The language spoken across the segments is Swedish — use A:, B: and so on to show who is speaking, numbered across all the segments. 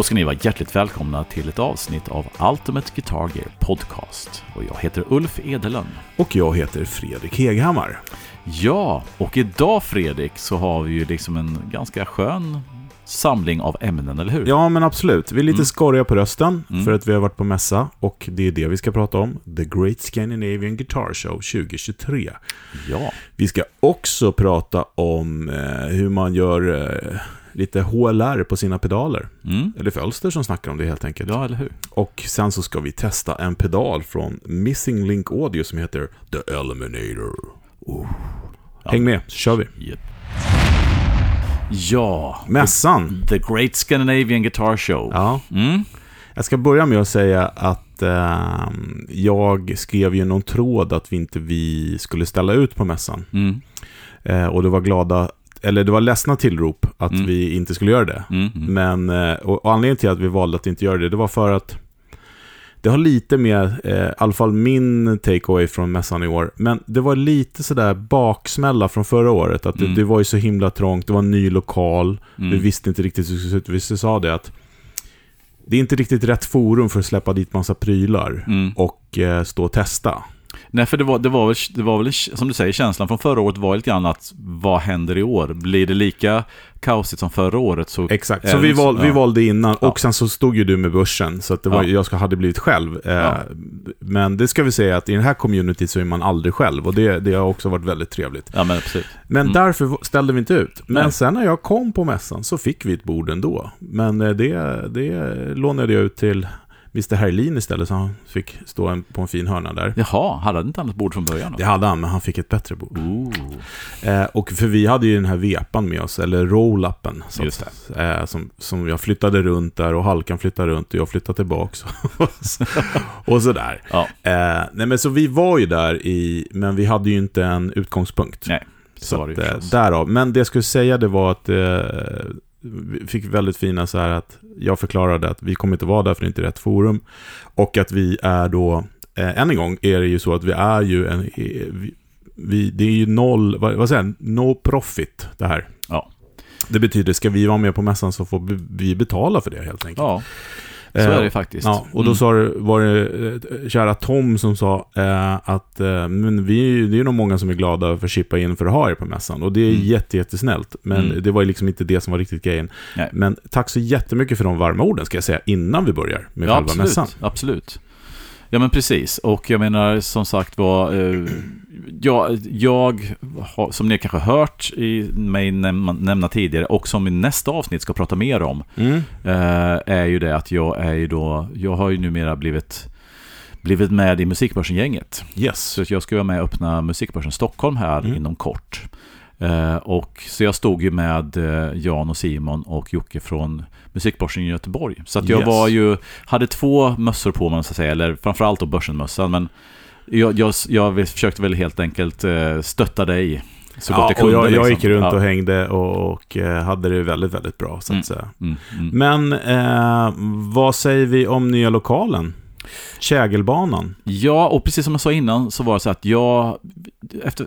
A: Då ska ni vara hjärtligt välkomna till ett avsnitt av Ultimate Guitar Gear Podcast. Och jag heter Ulf Edelön.
B: Och jag heter Fredrik Heghammar.
A: Ja, och idag Fredrik så har vi ju liksom en ganska skön samling av ämnen, eller hur?
B: Ja, men absolut. Vi är lite
A: Mm.
B: skorriga på rösten
A: Mm.
B: för att vi har varit på mässa och det är det vi ska prata om. The Great Scandinavian Guitar Show 2023.
A: Ja,
B: Vi ska också prata om eh, hur man gör eh, lite HLR på sina pedaler.
A: mm.
B: Eller Fölster som snackar om det helt enkelt.
A: ja eller hur?
B: Och sen så ska vi testa en pedal från Missing Link Audio som heter The Eliminator. Oh.
A: Ja.
B: Häng med, så kör vi.
A: Japp. Ja,
B: Mässan.
A: The Great Scandinavian Guitar Show.
B: Ja,
A: Mm.
B: Jag ska börja med att säga att eh, jag skrev ju någon tråd att vi inte vi skulle ställa ut på mässan.
A: Mm.
B: Eh, och det var glada, eller det var ledsna tillrop att
A: Mm.
B: vi inte skulle göra det.
A: Mm. Mm.
B: Men, eh, och, och anledningen till att vi valde att inte göra det, det var för att det har lite mer, eh, i alla fall min takeaway från mässan i år, men det var lite sådär baksmälla från förra året. Att det,
A: Mm.
B: det var ju så himla trångt, det var en ny lokal,
A: Mm.
B: vi visste inte riktigt hur det skulle se ut. Vi sa det att det är inte riktigt rätt forum för att släppa dit massa prylar
A: Mm.
B: och eh, stå och testa.
A: Nej, för det var, det, var väl, det var väl, som du säger, känslan från förra året var lite grann att vad händer i år? Blir det lika kaosigt som förra året så...
B: Exakt, så vi,
A: så-
B: val, vi
A: ja.
B: valde innan
A: Ja.
B: och sen så stod ju du med börsen så att det var,
A: Ja.
B: jag ska, hade blivit själv. Eh,
A: Ja.
B: Men det ska vi säga att i den här community så är man aldrig själv och det, det har också varit väldigt trevligt.
A: Ja, men precis.
B: Men
A: Mm.
B: därför ställde vi inte ut. Men
A: Nej.
B: sen när jag kom på mässan så fick vi ett bord ändå. Men eh, det, det lånade jag ut till Mr. Herlin istället så han fick stå på en fin hörna där.
A: Jaha, hade han inte annat bord från början? Då?
B: Det hade han, men han fick ett bättre bord.
A: Ooh.
B: Eh, och för vi hade ju den här vepan med oss, eller roll-upen. så
A: Just
B: att- Eh, som, som jag flyttade runt där och Halkan flyttade runt och jag flyttade tillbaks. och sådär.
A: Ja,
B: Eh, nej men så vi var ju där i, men vi hade ju inte en utgångspunkt.
A: nej. Så,
B: så
A: var det
B: att,
A: ju
B: eh,
A: förstås.
B: därav. Men det jag skulle säga det var att eh, fick väldigt fina så här att jag förklarade att vi kommer inte vara där för det är inte rätt forum. Och att vi är då, eh, än en gång är det ju så att vi är ju en, eh, vi, vi, det är ju noll, vad, vad säger jag, no profit det här.
A: Ja.
B: Det betyder, ska vi vara med på mässan så får vi betala för det helt enkelt.
A: Ja, så
B: Eh,
A: är det ju faktiskt.
B: Ja, och då
A: Mm.
B: sa det, var det eh, kära Tom som sa eh, att eh, men vi, det är nog många som är glada för att chippa in för att ha er på mässan. Och det är
A: Mm.
B: jätte, jättesnällt. Men
A: Mm.
B: det var ju liksom inte det som var riktigt grejen.
A: Nej.
B: Men tack så jättemycket för de varma orden ska jag säga innan vi börjar med
A: Ja,
B: själva
A: absolut.
B: mässan.
A: Absolut. Ja, men precis. Och jag menar, som sagt var, eh, jag, jag har, som ni kanske hört i mig nämna, nämna tidigare, och som i nästa avsnitt ska prata mer om,
B: Mm.
A: eh, är ju det att jag är ju då, jag har ju numera blivit blivit med i Musikbörsen-gänget.
B: Yes.
A: Så jag ska vara med och öppna Musikbörsen Stockholm här
B: Mm.
A: inom kort. Eh, och, så jag stod ju med eh, Jan och Simon och Jocke från Musikbörsen i Göteborg. Så att jag
B: Yes.
A: var ju, hade två mössor på mig, så att säga, eller framförallt då börsenmössan. Men jag, jag, jag försökte väl helt enkelt eh, stötta dig så gott
B: ja,
A: jag kunde.
B: och jag, jag
A: liksom.
B: gick runt
A: Ja.
B: och hängde och, och eh, hade det väldigt, väldigt bra. Så att
A: Mm.
B: säga.
A: Mm, mm.
B: Men eh, vad säger vi om nya lokalen? Kägelbanan.
A: Ja, och precis som jag sa innan så var det så att jag efter,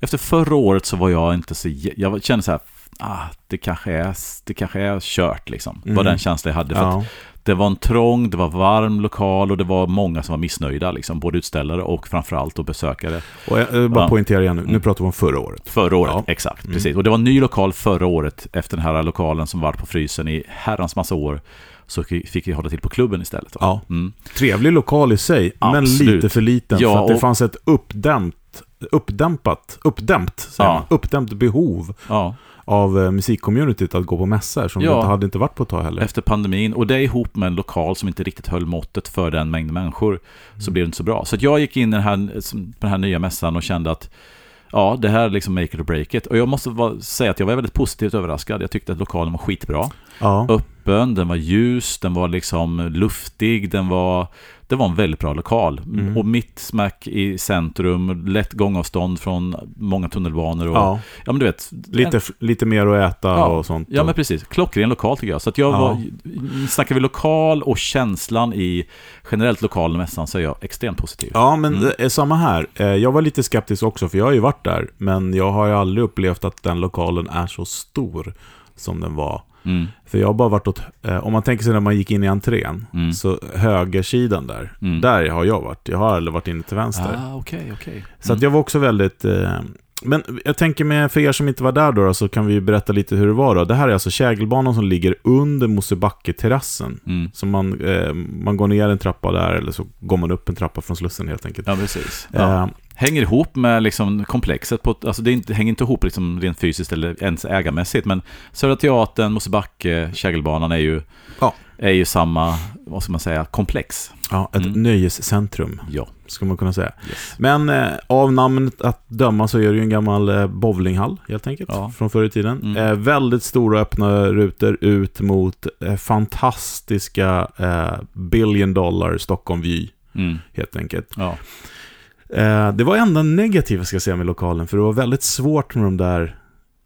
A: efter förra året så var jag inte så, jag kände så här, ah, det kanske är, det kanske är kört liksom.
B: Mm.
A: Var den känslan jag hade. För
B: Ja.
A: Det var en trång, det var varm lokal och det var många som var missnöjda liksom. Både utställare och framförallt och besökare.
B: Och jag, jag bara
A: Ja.
B: poängtera igen nu, nu
A: Mm.
B: pratar vi om förra året.
A: Förra året,
B: Ja.
A: exakt.
B: Mm.
A: Precis. Och det var en ny lokal förra året efter den här lokalen som var på frysen i herrans massa år. Så fick vi hålla till på klubben istället.
B: Ja.
A: Mm.
B: Trevlig lokal i sig, men
A: Absolut.
B: lite för liten.
A: Ja,
B: för att det
A: och-
B: fanns ett uppdämt, uppdämpat, uppdämt, säger
A: Ja.
B: man, uppdämt behov
A: ja.
B: Av eh, musikcommunityt att gå på mässor som
A: Ja.
B: det inte hade inte varit på ett tag heller.
A: efter pandemin. Och det ihop med en lokal som inte riktigt höll måttet för den mängd människor
B: Mm.
A: så blev det inte så bra. Så jag gick in i den här, den här nya mässan och kände att ja, det här är liksom make it or break it. Och jag måste säga att jag var väldigt positivt överraskad. Jag tyckte att lokalen var skitbra.
B: Ja.
A: Öppen, den var ljus, den var liksom luftig, den var, det var en väldigt bra lokal.
B: Mm.
A: Och mitt smack i centrum, lätt gångavstånd från många tunnelbanor och ja,
B: ja.
A: men du vet.
B: Lite, f- lite mer att äta
A: Ja.
B: och sånt.
A: Ja men precis, klockren lokal tycker jag. Så att jag
B: Ja.
A: var, snackar vi lokal och känslan i generellt lokal mässan så är jag extremt positiv.
B: Ja, men
A: Mm.
B: det är samma här. Eh, Jag var lite skeptisk också, för jag har ju varit där. Men jag har ju aldrig upplevt att den lokalen är så stor som den var
A: Mm.
B: För jag har bara varit åt, eh, om man tänker sig när man gick in i entrén,
A: Mm.
B: så högersidan där,
A: Mm.
B: där har jag varit. Jag har aldrig varit inne till vänster.
A: Ah, okej, okej.
B: Så att jag var också väldigt... Eh, men jag tänker med, för er som inte var där då, så kan vi berätta lite hur det var då. Det här är alltså kägelbanan som ligger under Mosebacke-terrassen.
A: Mm.
B: Så man, eh, man går ner en trappa där, eller så går man upp en trappa från Slussen helt enkelt.
A: Ja, precis. Ja.
B: Eh,
A: Hänger ihop med liksom komplexet, på, alltså det inte, hänger inte ihop liksom rent fysiskt eller ens ägarmässigt, men Södra Teatern, Mosebacke, Kägelbanan är ju,
B: Ja.
A: är ju samma, vad ska man säga, komplex.
B: ja, ett
A: Mm.
B: nöjescentrum,
A: Ja.
B: ska man kunna säga.
A: Yes.
B: Men eh, av namnet att döma så är det ju en gammal eh, bowlinghall, helt enkelt,
A: Ja.
B: från förr i tiden.
A: Mm.
B: Eh, väldigt stora öppna rutor ut mot eh, fantastiska eh, billion dollar Stockholm Vy,
A: Mm.
B: helt enkelt.
A: Ja.
B: Eh, det var enda negativa ska jag säga med lokalen, för det var väldigt svårt med de där...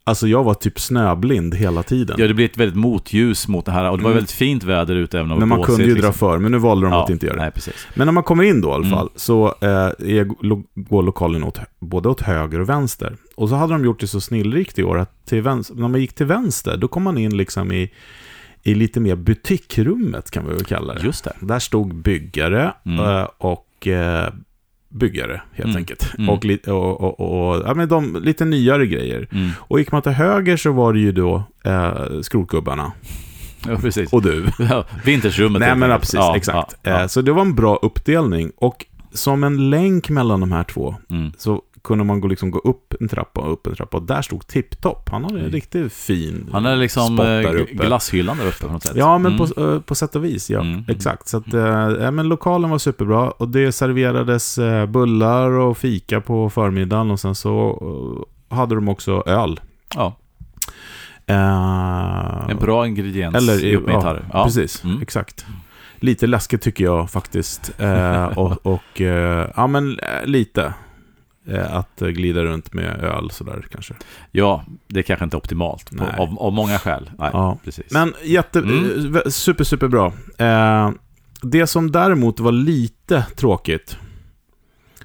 B: Alltså jag var typ snöblind hela tiden.
A: ja, det blir ett väldigt motljus mot det här, och det var
B: Mm.
A: väldigt fint väder ute även om
B: men man
A: blåsigt,
B: kunde ju dra
A: liksom.
B: för, men nu valde de
A: ja,
B: att inte göra det.
A: Nej, precis.
B: Men när man kommer in då i alla
A: Mm.
B: fall, så eh, är, lo, går lokalen åt, både åt höger och vänster. Och så hade de gjort det så snillrikt i år att till vänster, när man gick till vänster, då kom man in liksom i, i lite mer butikrummet kan vi väl kalla det.
A: Just det.
B: Där stod byggare
A: Mm.
B: eh, och eh, byggare helt
A: Mm.
B: enkelt.
A: Mm.
B: Och, och, och, och ja, men de, lite nyare grejer.
A: Mm.
B: Och gick man till höger så var det ju då eh, skrotgubbarna
A: Ja, precis.
B: och du.
A: Ja, Vintersrummet.
B: Nej men ja, precis, exakt.
A: Ja, ja.
B: Eh, Så det var en bra uppdelning. Och som en länk mellan de här två
A: Mm.
B: så kunde man gå, liksom gå upp en trappa och upp en trappa. Och där stod Tipptopp. Han hade en
A: Mm.
B: riktigt fin
A: Han är liksom
B: spot
A: eh, glasshyllan där uppe på något sätt.
B: Ja, men
A: Mm.
B: på, eh, på sätt och vis, ja.
A: Mm.
B: Exakt. Så att, ja, men lokalen var superbra och det serverades bullar och fika på förmiddagen och sen så hade de också öl.
A: Ja,
B: Eh,
A: en bra ingrediens
B: Eller,
A: ihop med
B: ja.
A: Ja.
B: Precis,
A: Mm.
B: exakt. Lite läskigt tycker jag faktiskt. Eh, och, och eh, ja men lite. Eh, att eh, glida runt med öl sådär kanske.
A: ja, det är kanske inte optimalt på, av, av många skäl. Nej,
B: Ja.
A: precis.
B: Men jätte,
A: Mm.
B: eh, super, super bra. Eh, det som däremot var lite tråkigt,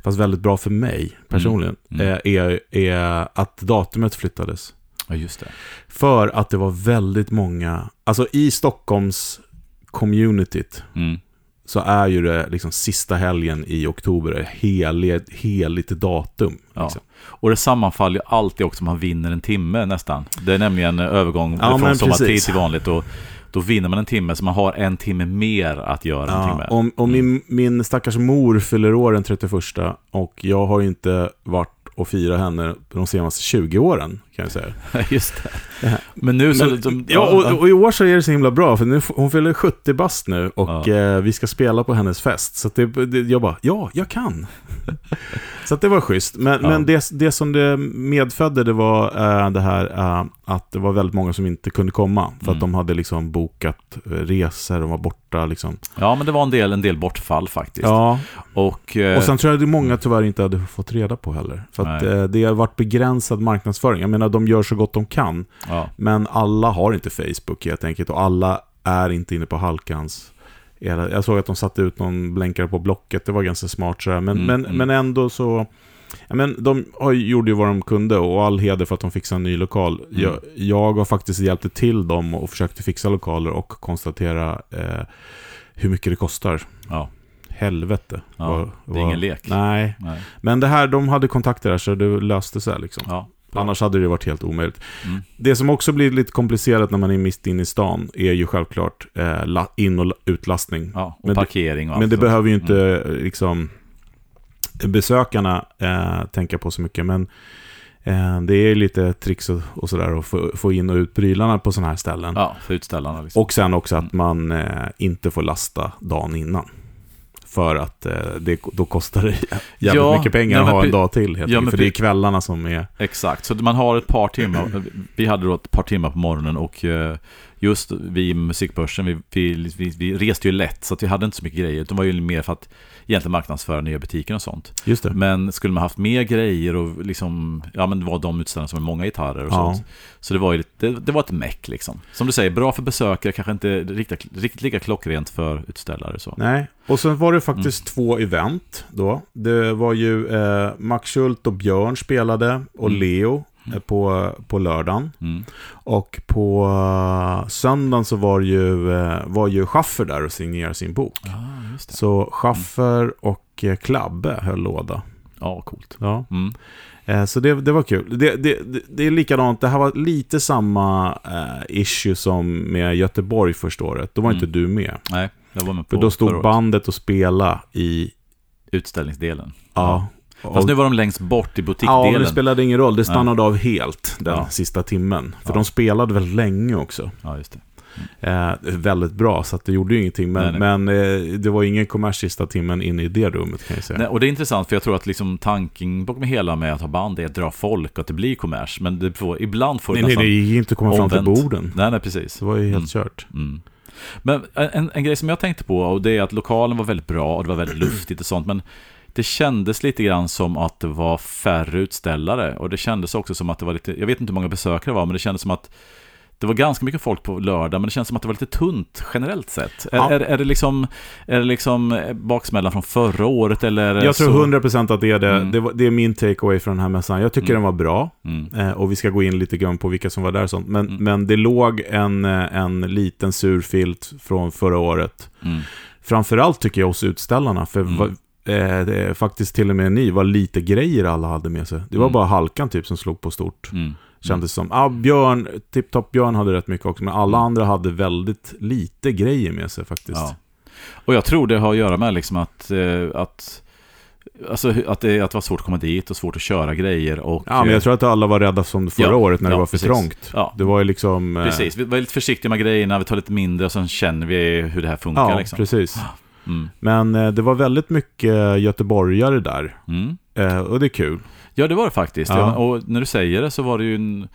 B: fast väldigt bra för mig personligen,
A: Mm.
B: eh, är, är att datumet flyttades.
A: ja, just det.
B: För att det var väldigt många, alltså i Stockholms communityt
A: Mm.
B: Så är ju det liksom sista helgen i oktober heligt, heligt datum.
A: Ja.
B: Liksom.
A: Och det sammanfaller ju alltid också man vinner en timme nästan. Det är nämligen övergång
B: Ja,
A: från sommartid
B: precis.
A: till vanligt. Och då vinner man en timme, så man har en timme mer att göra en
B: Ja,
A: timme.
B: och och
A: Mm.
B: min, min stackars mor fyller år den 31 och jag har ju inte varit och firat henne de senaste 20 åren, kan jag säga.
A: Just det. Men nu så...
B: Men,
A: de,
B: ja, och, och i år så är det så himla bra, för nu, hon fyller 70 bast nu och
A: Ja.
B: eh, vi ska spela på hennes fest. Så att det, det, jag bara, ja, jag kan. så att det var schysst. Men,
A: Ja.
B: men det, det som det medfödde, det var eh, det här eh, att det var väldigt många som inte kunde komma. För
A: Mm.
B: att de hade liksom bokat eh, resor, de var borta liksom.
A: Ja, men det var en del, en del bortfall faktiskt.
B: Ja,
A: Och, eh,
B: och sen tror jag att många tyvärr inte hade fått reda på heller. För att eh, det har varit begränsad marknadsföring. Jag menar, de gör så gott de kan.
A: ja.
B: Men alla har inte Facebook helt enkelt och alla är inte inne på Halkans. Jag såg att de satte ut någon blänkare på Blocket, det var ganska smart sådär. Men,
A: Mm,
B: men,
A: mm.
B: men ändå så... Men de gjorde ju vad de kunde och all heder för att de fixade en ny lokal.
A: Mm.
B: Jag, jag har faktiskt hjälpt till dem och försökte fixa lokaler och konstatera eh, hur mycket det kostar.
A: Ja.
B: Helvete.
A: Ja,
B: Vad-
A: det är ingen lek.
B: Nej,
A: Nej.
B: men det här, de hade kontakter där så det löste sig liksom.
A: Ja.
B: Annars hade det varit helt omöjligt.
A: Mm.
B: Det som också blir lite komplicerat när man är mitt inne i stan är ju självklart eh, in och utlastning.
A: ja. Och
B: Men det-
A: parkering och
B: Men
A: allt
B: det
A: sånt.
B: behöver ju inte
A: Mm.
B: eh, liksom besökarna eh, tänka på så mycket. Men eh, det är lite tricks och, och sådär att få, få in och ut prylarna på sådana här ställen.
A: Ja, för utställarna liksom.
B: Och sen också att
A: Mm.
B: man eh, inte får lasta dagen innan. För att eh, det, då kostar det jävligt
A: Ja,
B: mycket pengar
A: nej,
B: att ha en dag till.
A: Ja,
B: för det är kvällarna som är...
A: Exakt, så man har ett par timmar. Vi hade då ett par timmar på morgonen och eh, just vi i musikbörsen, vi, vi, vi, vi reste ju lätt så att vi hade inte så mycket grejer. Det var ju mer för att egentligen marknadsföra nya butiker och sånt.
B: Just det.
A: Men skulle man haft mer grejer och liksom, ja men det var de utställningar som är många gitarrer och
B: Ja.
A: sånt. Så det var ju det, det var ett meck liksom. Som du säger, bra för besökare, kanske inte riktigt, riktigt lika klockrent för utställare så.
B: Nej, och sen var det faktiskt
A: Mm.
B: två event då. Det var ju eh, Max Schult och Björn spelade och
A: Mm.
B: Leo eh, på, på lördagen.
A: Mm.
B: Och på eh, söndagen så var ju, eh, var ju Schaffer där och signerade sin bok.
A: Ah.
B: Så Schaffer och Klabbe höll låda.
A: Ja, coolt.
B: Ja.
A: Mm.
B: Så det, det var kul. Det, det, det, är likadant, det här var lite samma eh, issue som med Göteborg första året. Då var
A: Mm.
B: inte du med.
A: Nej, jag var med på
B: För då stod bandet och spelade i...
A: utställningsdelen.
B: Ja.
A: Fast nu var de längst bort i
B: Ja,
A: butikdelen.
B: men det spelade ingen roll. Det stannade av helt den
A: Ja.
B: sista timmen. För
A: Ja.
B: de spelade väldigt länge också.
A: Ja, just det.
B: Eh, väldigt bra, så att det gjorde ju ingenting. Men,
A: Nej,
B: men eh, det var ingen kommers sista timmen inne i det rummet kan jag säga.
A: Nej, och det är intressant för jag tror att liksom tanken bakom hela med att ha band är att dra folk och att det blir kommers. Men det får, ibland får det
B: nej, nej,
A: nästan...
B: det gick inte att komma fram till
A: omvänt.
B: borden.
A: Nej, nej, precis.
B: Det var ju helt
A: Mm.
B: kört.
A: Mm. Men en, en grej som jag tänkte på, och det är att lokalen var väldigt bra och det var väldigt luftigt och sånt, men det kändes lite grann som att det var färre utställare och det kändes också som att det var lite, jag vet inte hur många besökare det var, men det kändes som att det var ganska mycket folk på lördag, men det känns som att det var lite tunt generellt sett.
B: Ja.
A: Är, är, är, det liksom, är det liksom baksmällan från förra året eller?
B: Jag tror
A: så-
B: 100% att det är det.
A: Mm.
B: Det, det är min takeaway från den här mässan. Jag tycker
A: Mm.
B: den var bra.
A: Mm.
B: Eh, och vi ska gå in lite grann på vilka som var där och sånt. Men,
A: Mm.
B: men det låg en, eh, en liten surfilt från förra året.
A: Mm.
B: Framförallt tycker jag hos utställarna. För
A: Mm.
B: Eh, det faktiskt till och med ni var lite grejer alla hade med sig. Det var
A: Mm.
B: bara Halkan typ som slog på stort.
A: Mm.
B: Kändes som. Ja, Björn, Tipptopp Björn hade rätt mycket också. Men alla andra hade väldigt lite grejer med sig faktiskt.
A: Ja. Och jag tror det har att göra med liksom att, eh, att Alltså att det, att det var svårt att komma dit och svårt att köra grejer och...
B: Ja, men jag tror att alla var rädda som förra
A: Ja,
B: året när det
A: ja,
B: var för
A: precis.
B: trångt.
A: Ja,
B: Det var ju liksom... eh,
A: precis. Vi var lite försiktiga med grejerna, vi tar lite mindre och sen känner vi hur det här funkar
B: Ja,
A: liksom.
B: precis.
A: Mm.
B: Men eh, det var väldigt mycket göteborgare där.
A: Mm.
B: Eh, och det är kul.
A: Ja, det var det faktiskt.
B: Ja.
A: Och när du säger det så var det ju en...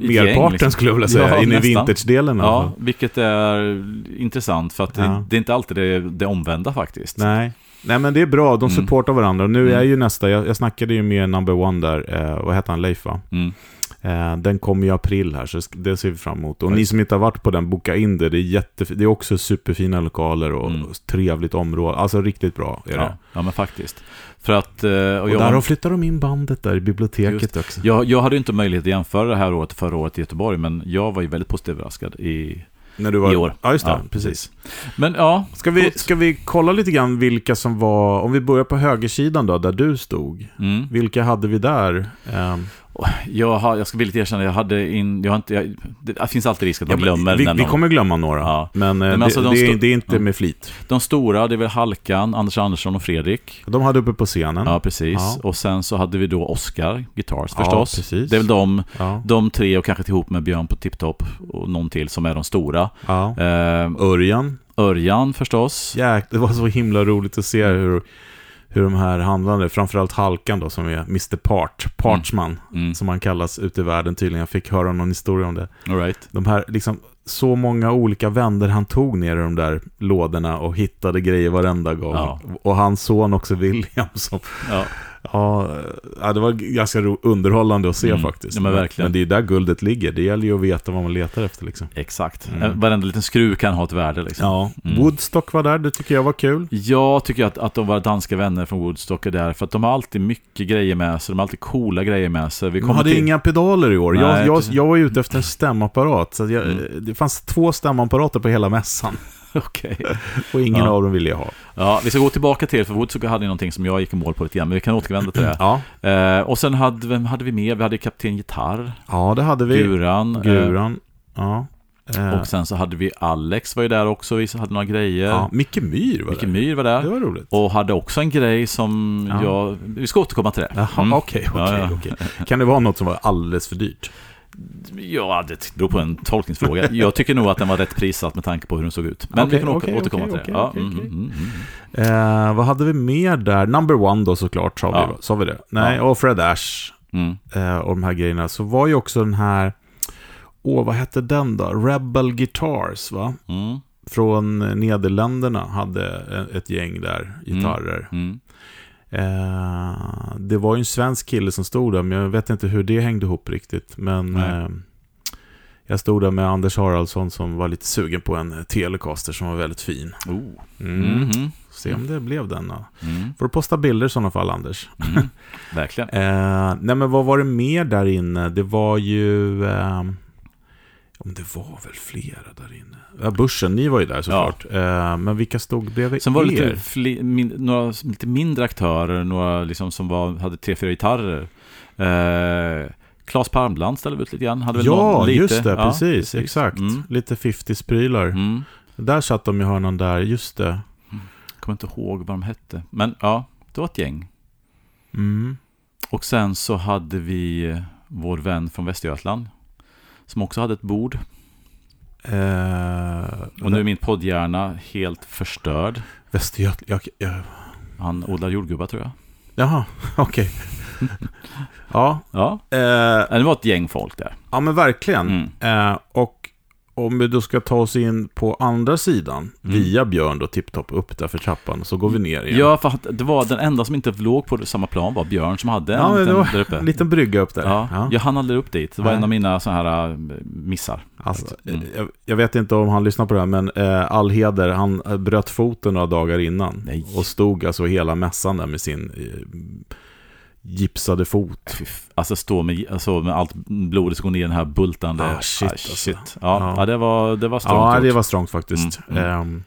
B: Merparten
A: liksom.
B: skulle jag vilja säga,
A: Ja,
B: in i vintage-delen
A: Ja, vilket är intressant för att
B: Ja.
A: det, det är inte alltid det, det omvända faktiskt.
B: Nej. Nej, men det är bra. De
A: Mm.
B: supportar varandra. Och nu
A: Mm.
B: är ju nästa, jag, jag snackade ju med number one där, eh, vad heter han, Leif va?
A: Mm.
B: Eh, den kommer i april här, så det ser vi fram emot. Och
A: Right.
B: ni som inte har varit på den, boka in det. Det är, jätte, det är också superfina lokaler och
A: Mm.
B: trevligt område. Alltså riktigt bra är det.
A: Ja, ja, men faktiskt. För att... eh, Och
B: Och
A: jag,
B: där har flyttat de in bandet där i biblioteket också.
A: jag, jag hade inte möjlighet att jämföra det här året och förra året i Göteborg, men jag var ju väldigt positivt överraskad i,
B: När du var,
A: i år.
B: Ja, just det.
A: Ja,
B: precis.
A: Men ja,
B: Ska vi, ska vi kolla lite grann vilka som var, om vi börjar på högersidan då, där du stod.
A: mm.
B: Vilka hade vi där? Ehm,
A: jag, har, jag ska villigt erkänna, jag hade in, jag har inte, jag, det finns alltid risk att man glömmer
B: vi, vi kommer glömma några,
A: Ja.
B: men, eh,
A: Men
B: det,
A: alltså, de
B: det, är, det är inte
A: Ja.
B: med flit.
A: De stora, det är väl Halkan, Anders Andersson och Fredrik.
B: De hade uppe på scenen.
A: Ja, precis.
B: Ja.
A: Och sen så hade vi då Oscar, Guitars
B: Ja,
A: förstås.
B: precis.
A: Det är väl de,
B: Ja.
A: de tre och kanske ihop med Björn på Tiptop och någon till som är de stora.
B: ja.
A: Eh,
B: Örjan.
A: Örjan förstås.
B: Jäk, det var så himla roligt att se hur, hur de här handlade, framförallt Halkan då, som är Mr. Part, Partsman,
A: Mm.
B: som han kallas ute i världen tydligen. Jag fick höra någon historia om det.
A: All right.
B: De här, liksom, så många olika vänder han tog ner i de där lådorna och hittade grejer varenda gång.
A: Ja.
B: Och hans son också, William, som,
A: Ja.
B: Ja, det var ganska underhållande att se
A: Mm.
B: faktiskt.
A: Ja, men verkligen.
B: men det är där guldet ligger, det gäller ju att veta vad man letar efter liksom.
A: Exakt.
B: Mm.
A: Mm. Varenda liten skruv kan ha ett värde liksom.
B: Ja,
A: Mm.
B: Woodstock var där, det tycker jag var kul.
A: Jag tycker att, att de var danska vänner från Woodstock är där, för att de har alltid mycket grejer med sig, de har alltid coola grejer med sig. Vi
B: De hade
A: till...
B: inga pedaler i år.
A: Nej,
B: jag, jag, jag var ute efter en stämapparat. Så jag,
A: Mm.
B: Det fanns två stämapparater på hela mässan.
A: Okej.
B: Och ingen
A: Ja.
B: av dem ville jag ha.
A: Ja, vi ska gå tillbaka till, för Woodstock hade ju någonting som jag gick i mål på lite grann, men vi kan återvända till det.
B: Ja,
A: Eh, och sen hade, vem hade vi med? Vi hade Kapten Gitarr,
B: ja det hade vi.
A: Guran, eh,
B: Guran. Ja. Eh,
A: och sen så hade vi Alex var ju där också, vi hade några grejer.
B: ja. Micke Myhr var
A: Micke
B: där.
A: Myhr var
B: Det
A: där.
B: var roligt.
A: Och hade också en grej som
B: Ja.
A: jag... Vi ska återkomma till det.
B: Jaha,
A: Mm.
B: okej, okej,
A: Ja, ja.
B: okej. Kan det vara något som var alldeles för dyrt?
A: Ja, det beror på en tolkningsfråga. Jag tycker nog att den var rätt prissatt med tanke på hur den såg ut. Men
B: Okej,
A: vi kan
B: okej,
A: återkomma
B: okej,
A: till det. Ja, mm,
B: okej.
A: mm, mm,
B: Eh, vad hade vi mer där? Number One då såklart, sa,
A: Ja.
B: vi, sa vi det? Nej, och Fred Ash
A: mm.
B: eh, och de här grejerna. Så var ju också den här, åh vad hette den då? Rebel Guitars va?
A: Mm,
B: Från Nederländerna hade eh, ett gäng där, gitarrer.
A: Mm.
B: Eh, det var ju en svensk kille som stod där, men jag vet inte hur det hängde ihop riktigt. Men eh, jag stod där med Anders Haraldsson som var lite sugen på en Telecaster som var väldigt fin.
A: Oh.
B: Mm.
A: Mhm.
B: Se om det blev den. Då.
A: Mm.
B: Får du posta bilder i sådana fall, Anders.
A: Mm. Verkligen.
B: Eh, nej, men vad var det mer där inne? Det var ju... Eh, ja, men det var väl flera där inne. Ja, börsen, ni var ju där såklart. Eh, men vilka stod bredvid
A: Sen var det
B: er?
A: lite, min, några lite mindre aktörer, några liksom som var, hade tre, fyra gitarrer. Eh, Claes Palmland ställde vi ut lite grann. Hade väl
B: Ja,
A: någon, lite.
B: just det,
A: Ja,
B: precis, exakt.
A: Mm.
B: Lite 50-sprylar.
A: Mm.
B: Där satt de i hörnan där, just det.
A: Kommer inte ihåg vad de hette. Men ja, det var ett gäng.
B: Mm.
A: Och sen så hade vi vår vän från Västergötland. Som också hade ett bord.
B: Eh,
A: Och nu är min poddhjärna helt förstörd.
B: Västergötland, jag, jag,
A: Han odlar jordgubbar tror jag.
B: jaha, okej. ja,
A: Ja,
B: eh,
A: det var ett gäng folk där.
B: ja, men verkligen.
A: Mm.
B: Eh, och om vi då ska ta oss in på andra sidan,
A: Mm.
B: via Björn då, tipptopp, upp där för trappan, så går vi ner igen.
A: Ja, för att det var den enda som inte låg på samma plan var Björn som hade en
B: Ja,
A: liten
B: var
A: där uppe.
B: En liten brygga upp där.
A: Ja,
B: Ja.
A: jag hann aldrig upp dit. Det var
B: Nej.
A: en av mina sådana här äh, missar.
B: Alltså,
A: Mm.
B: jag, jag vet inte om han lyssnar på det här, men eh, Allheder, han eh, bröt foten några dagar innan.
A: Nej.
B: Och stod alltså hela mässan där med sin eh, gipsade fot.
A: F- Alltså stå med, alltså med allt blodet som går ner i den här bultande...
B: Ah, shit,
A: Ah,
B: alltså.
A: shit. Ja,
B: Ja.
A: ja. det var, det var strångt
B: Ja,
A: gjort.
B: det var strångt faktiskt.
A: Mm, mm.
B: Ehm,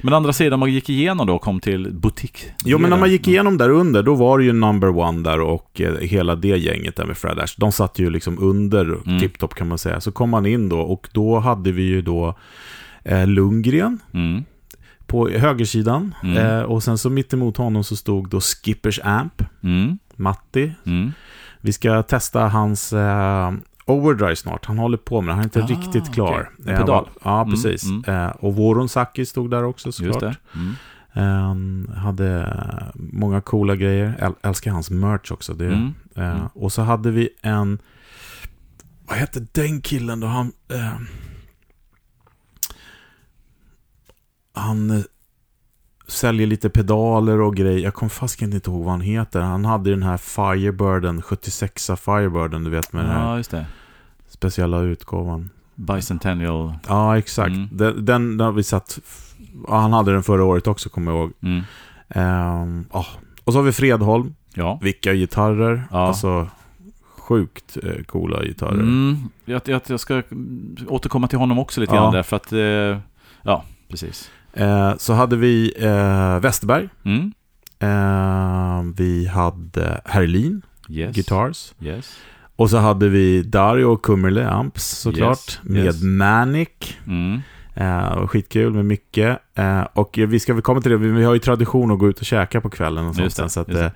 A: Men andra sidan, man gick igenom då och kom till butik.
B: Jo, men när man gick igenom där under, då var det ju number one där och eh, hela det gänget där med Fred Ash. De satt ju liksom under
A: Mm.
B: Tiptop kan man säga. Så kom man in då och då hade vi ju då eh, Lundgren
A: Mm.
B: på högersidan.
A: Mm.
B: Eh, och sen så mitt emot honom så stod då Skippers Amp,
A: Mm.
B: Matti.
A: Mm.
B: Vi ska testa hans eh, Overdrive snart. Han håller på med det, han är inte
A: Ah,
B: riktigt klar. Eh,
A: Pedal.
B: Ja,
A: Mm,
B: precis.
A: mm.
B: Eh, och Voronsaki stod där också såklart.
A: Mm.
B: Eh, hade många coola grejer. Äl älskar hans merch också. Det,
A: Mm.
B: eh,
A: Mm.
B: Och så hade vi en... Vad hette den killen då? Han... Eh, han eh, säljer lite pedaler och grejer. Jag kommer fasiken inte ihåg vad han heter. Han hade den här Firebirden, 76a Firebirden, du vet med den här
A: Ja, just det.
B: speciella utgåvan.
A: Bicentennial.
B: Ja, exakt.
A: Mm.
B: Den, den har vi satt... Ja, han hade den förra året också, kommer jag ihåg.
A: Mm.
B: Ehm, ja. Och så har vi Fredholm.
A: Ja.
B: Vilka gitarrer.
A: Ja.
B: Alltså, sjukt eh, coola gitarrer.
A: Mm. Jag, jag, jag ska återkomma till honom också lite
B: Ja.
A: grann där, för att... Eh, ja, precis.
B: Eh, så hade vi eh, Westerberg.
A: Mm.
B: Eh, vi hade Herlin
A: Yes.
B: Guitars.
A: Yes.
B: Och så hade vi Dario Kummerle Amps såklart.
A: Yes,
B: Med
A: yes.
B: Manic.
A: Mm.
B: Eh, skitkul med mycket. Eh, och vi ska väl komma till det, vi har ju tradition att gå ut och käka på kvällen och sånt så att, eh,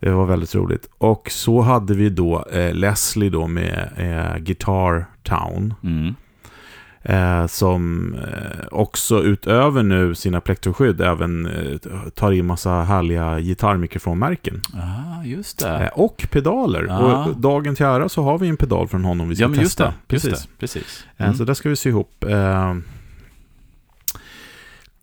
B: det var väldigt roligt. Och så hade vi då eh, Leslie då med eh, Guitar Town.
A: Mm.
B: Eh, som eh, också utöver nu sina plektoskydd även eh, tar in massa härliga gitarrmikrofonmärken.
A: Ah, just det.
B: Eh, och pedaler.
A: Ah.
B: Och dagen till ära så har vi en pedal från honom vi ska
A: ja, men just
B: testa.
A: det. Just
B: Precis.
A: det. Precis.
B: Eh,
A: Mm.
B: Så där ska vi sy ihop. Eh,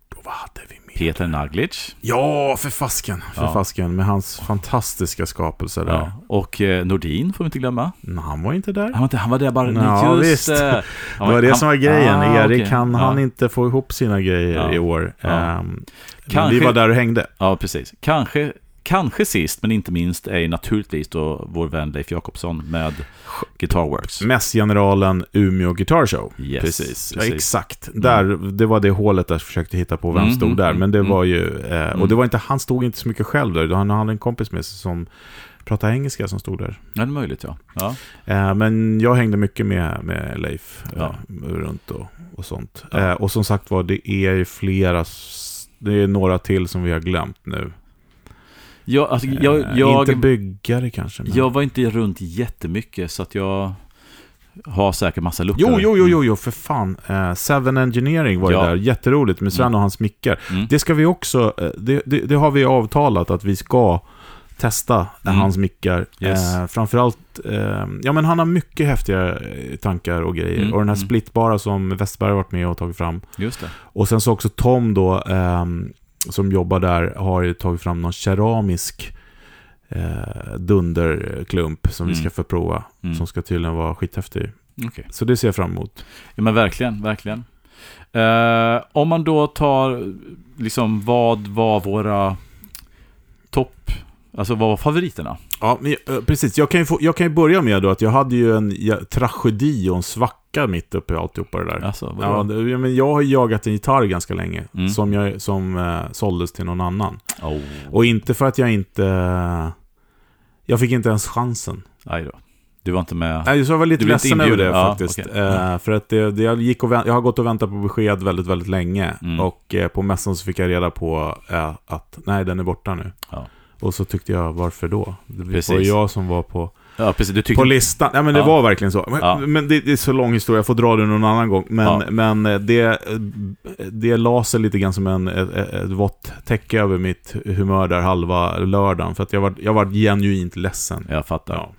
B: då, vad hade vi?
A: Peter Naglic.
B: Ja, för fasken. För
A: Ja.
B: fasken. Med hans fantastiska skapelser där.
A: Ja. Och eh, Nordin får vi inte glömma.
B: Men han var inte där.
A: Han var, inte, han var där bara...
B: Ja,
A: just
B: visst.
A: det.
B: Var det som var grejen.
A: Ah,
B: Erik,
A: okej.
B: han han inte få ihop sina grejer i år. Men
A: Kanske-
B: vi var där och hängde.
A: Ja, precis. Kanske, kanske sist, men inte minst, är naturligtvis då vår vän Leif Jakobsson med Guitarworks.
B: Mässgeneralen Umeå Guitar Show.
A: Yes,
B: precis. Ja,
A: precis.
B: exakt. Där, det var det hålet jag försökte hitta på vem
A: Mm,
B: stod där. Men det
A: mm.
B: var ju... Eh, och
A: Mm.
B: det var inte, han stod inte så mycket själv där. Han hade en kompis med sig som pratade engelska som stod där.
A: Ja, det är möjligt, ja. ja.
B: Eh, men jag hängde mycket med, med Leif eh,
A: Ja.
B: runt och, och sånt.
A: Ja.
B: Eh, och som sagt var, det är ju flera... Det är några till som vi har glömt nu.
A: Jag, alltså,
B: Eh,
A: jag, jag,
B: inte byggare kanske. Men...
A: jag var inte runt jättemycket, så att jag har säkert massa luckor.
B: Jo, jo, jo, jo, jo, för fan. Eh, Seven Engineering var ju
A: Ja.
B: där. Jätteroligt med Sven
A: Mm.
B: och hans mickar.
A: Mm.
B: Det ska vi också, eh, det, det, det har vi avtalat att vi ska testa eh,
A: Mm.
B: hans mickar.
A: Yes.
B: Eh, framförallt, eh, ja men han har mycket häftiga eh, tankar och grejer.
A: Mm,
B: Och den här
A: mm.
B: splittbara som Westberg har varit med och tagit fram.
A: Just det.
B: Och sen så också Tom då, ehm, som jobbar där, har ju tagit fram någon keramisk eh, dunderklump som vi
A: Mm.
B: ska få prova.
A: Mm.
B: Som ska tydligen vara skithäftig.
A: Okej.
B: Så det ser jag fram emot.
A: Ja, men verkligen, verkligen. Eh, om man då tar, liksom, vad var våra topp... Alltså, vad var favoriterna?
B: Ja, men, eh, precis. Jag kan, ju få, jag kan ju börja med då att jag hade ju en tragedi och en svacka mitt uppe i alltihopa det där.
A: Alltså,
B: Ja, det, men jag har jagat en gitarr ganska länge,
A: Mm.
B: som, jag, som eh, såldes till någon annan.
A: Oh.
B: Och inte för att jag inte... Jag fick inte ens chansen.
A: Aj då. Du var inte med...
B: Nej, så jag var lite
A: Du
B: ledsen över det?
A: Ja,
B: faktiskt.
A: okej.
B: Eh, för att det, det jag, gick och vänt, jag har gått och väntat på besked väldigt, väldigt länge.
A: Mm.
B: Och eh, på mässan så fick jag reda på eh, att nej, den är borta nu.
A: Ja.
B: Och så tyckte jag, varför då? Det var
A: Precis.
B: jag som var på,
A: Ja, precis. Du tyckte...
B: på listan. Ja, men det
A: Ja.
B: var verkligen så. Men,
A: Ja.
B: men det, det är så lång historia, jag får dra det någon annan gång. Men,
A: Ja.
B: men eh, det, det la sig lite grann som en, ett, ett, ett vått täcke över mitt humör där halva lördagen. För att jag var, jag var genuint ledsen.
A: Jag fattar.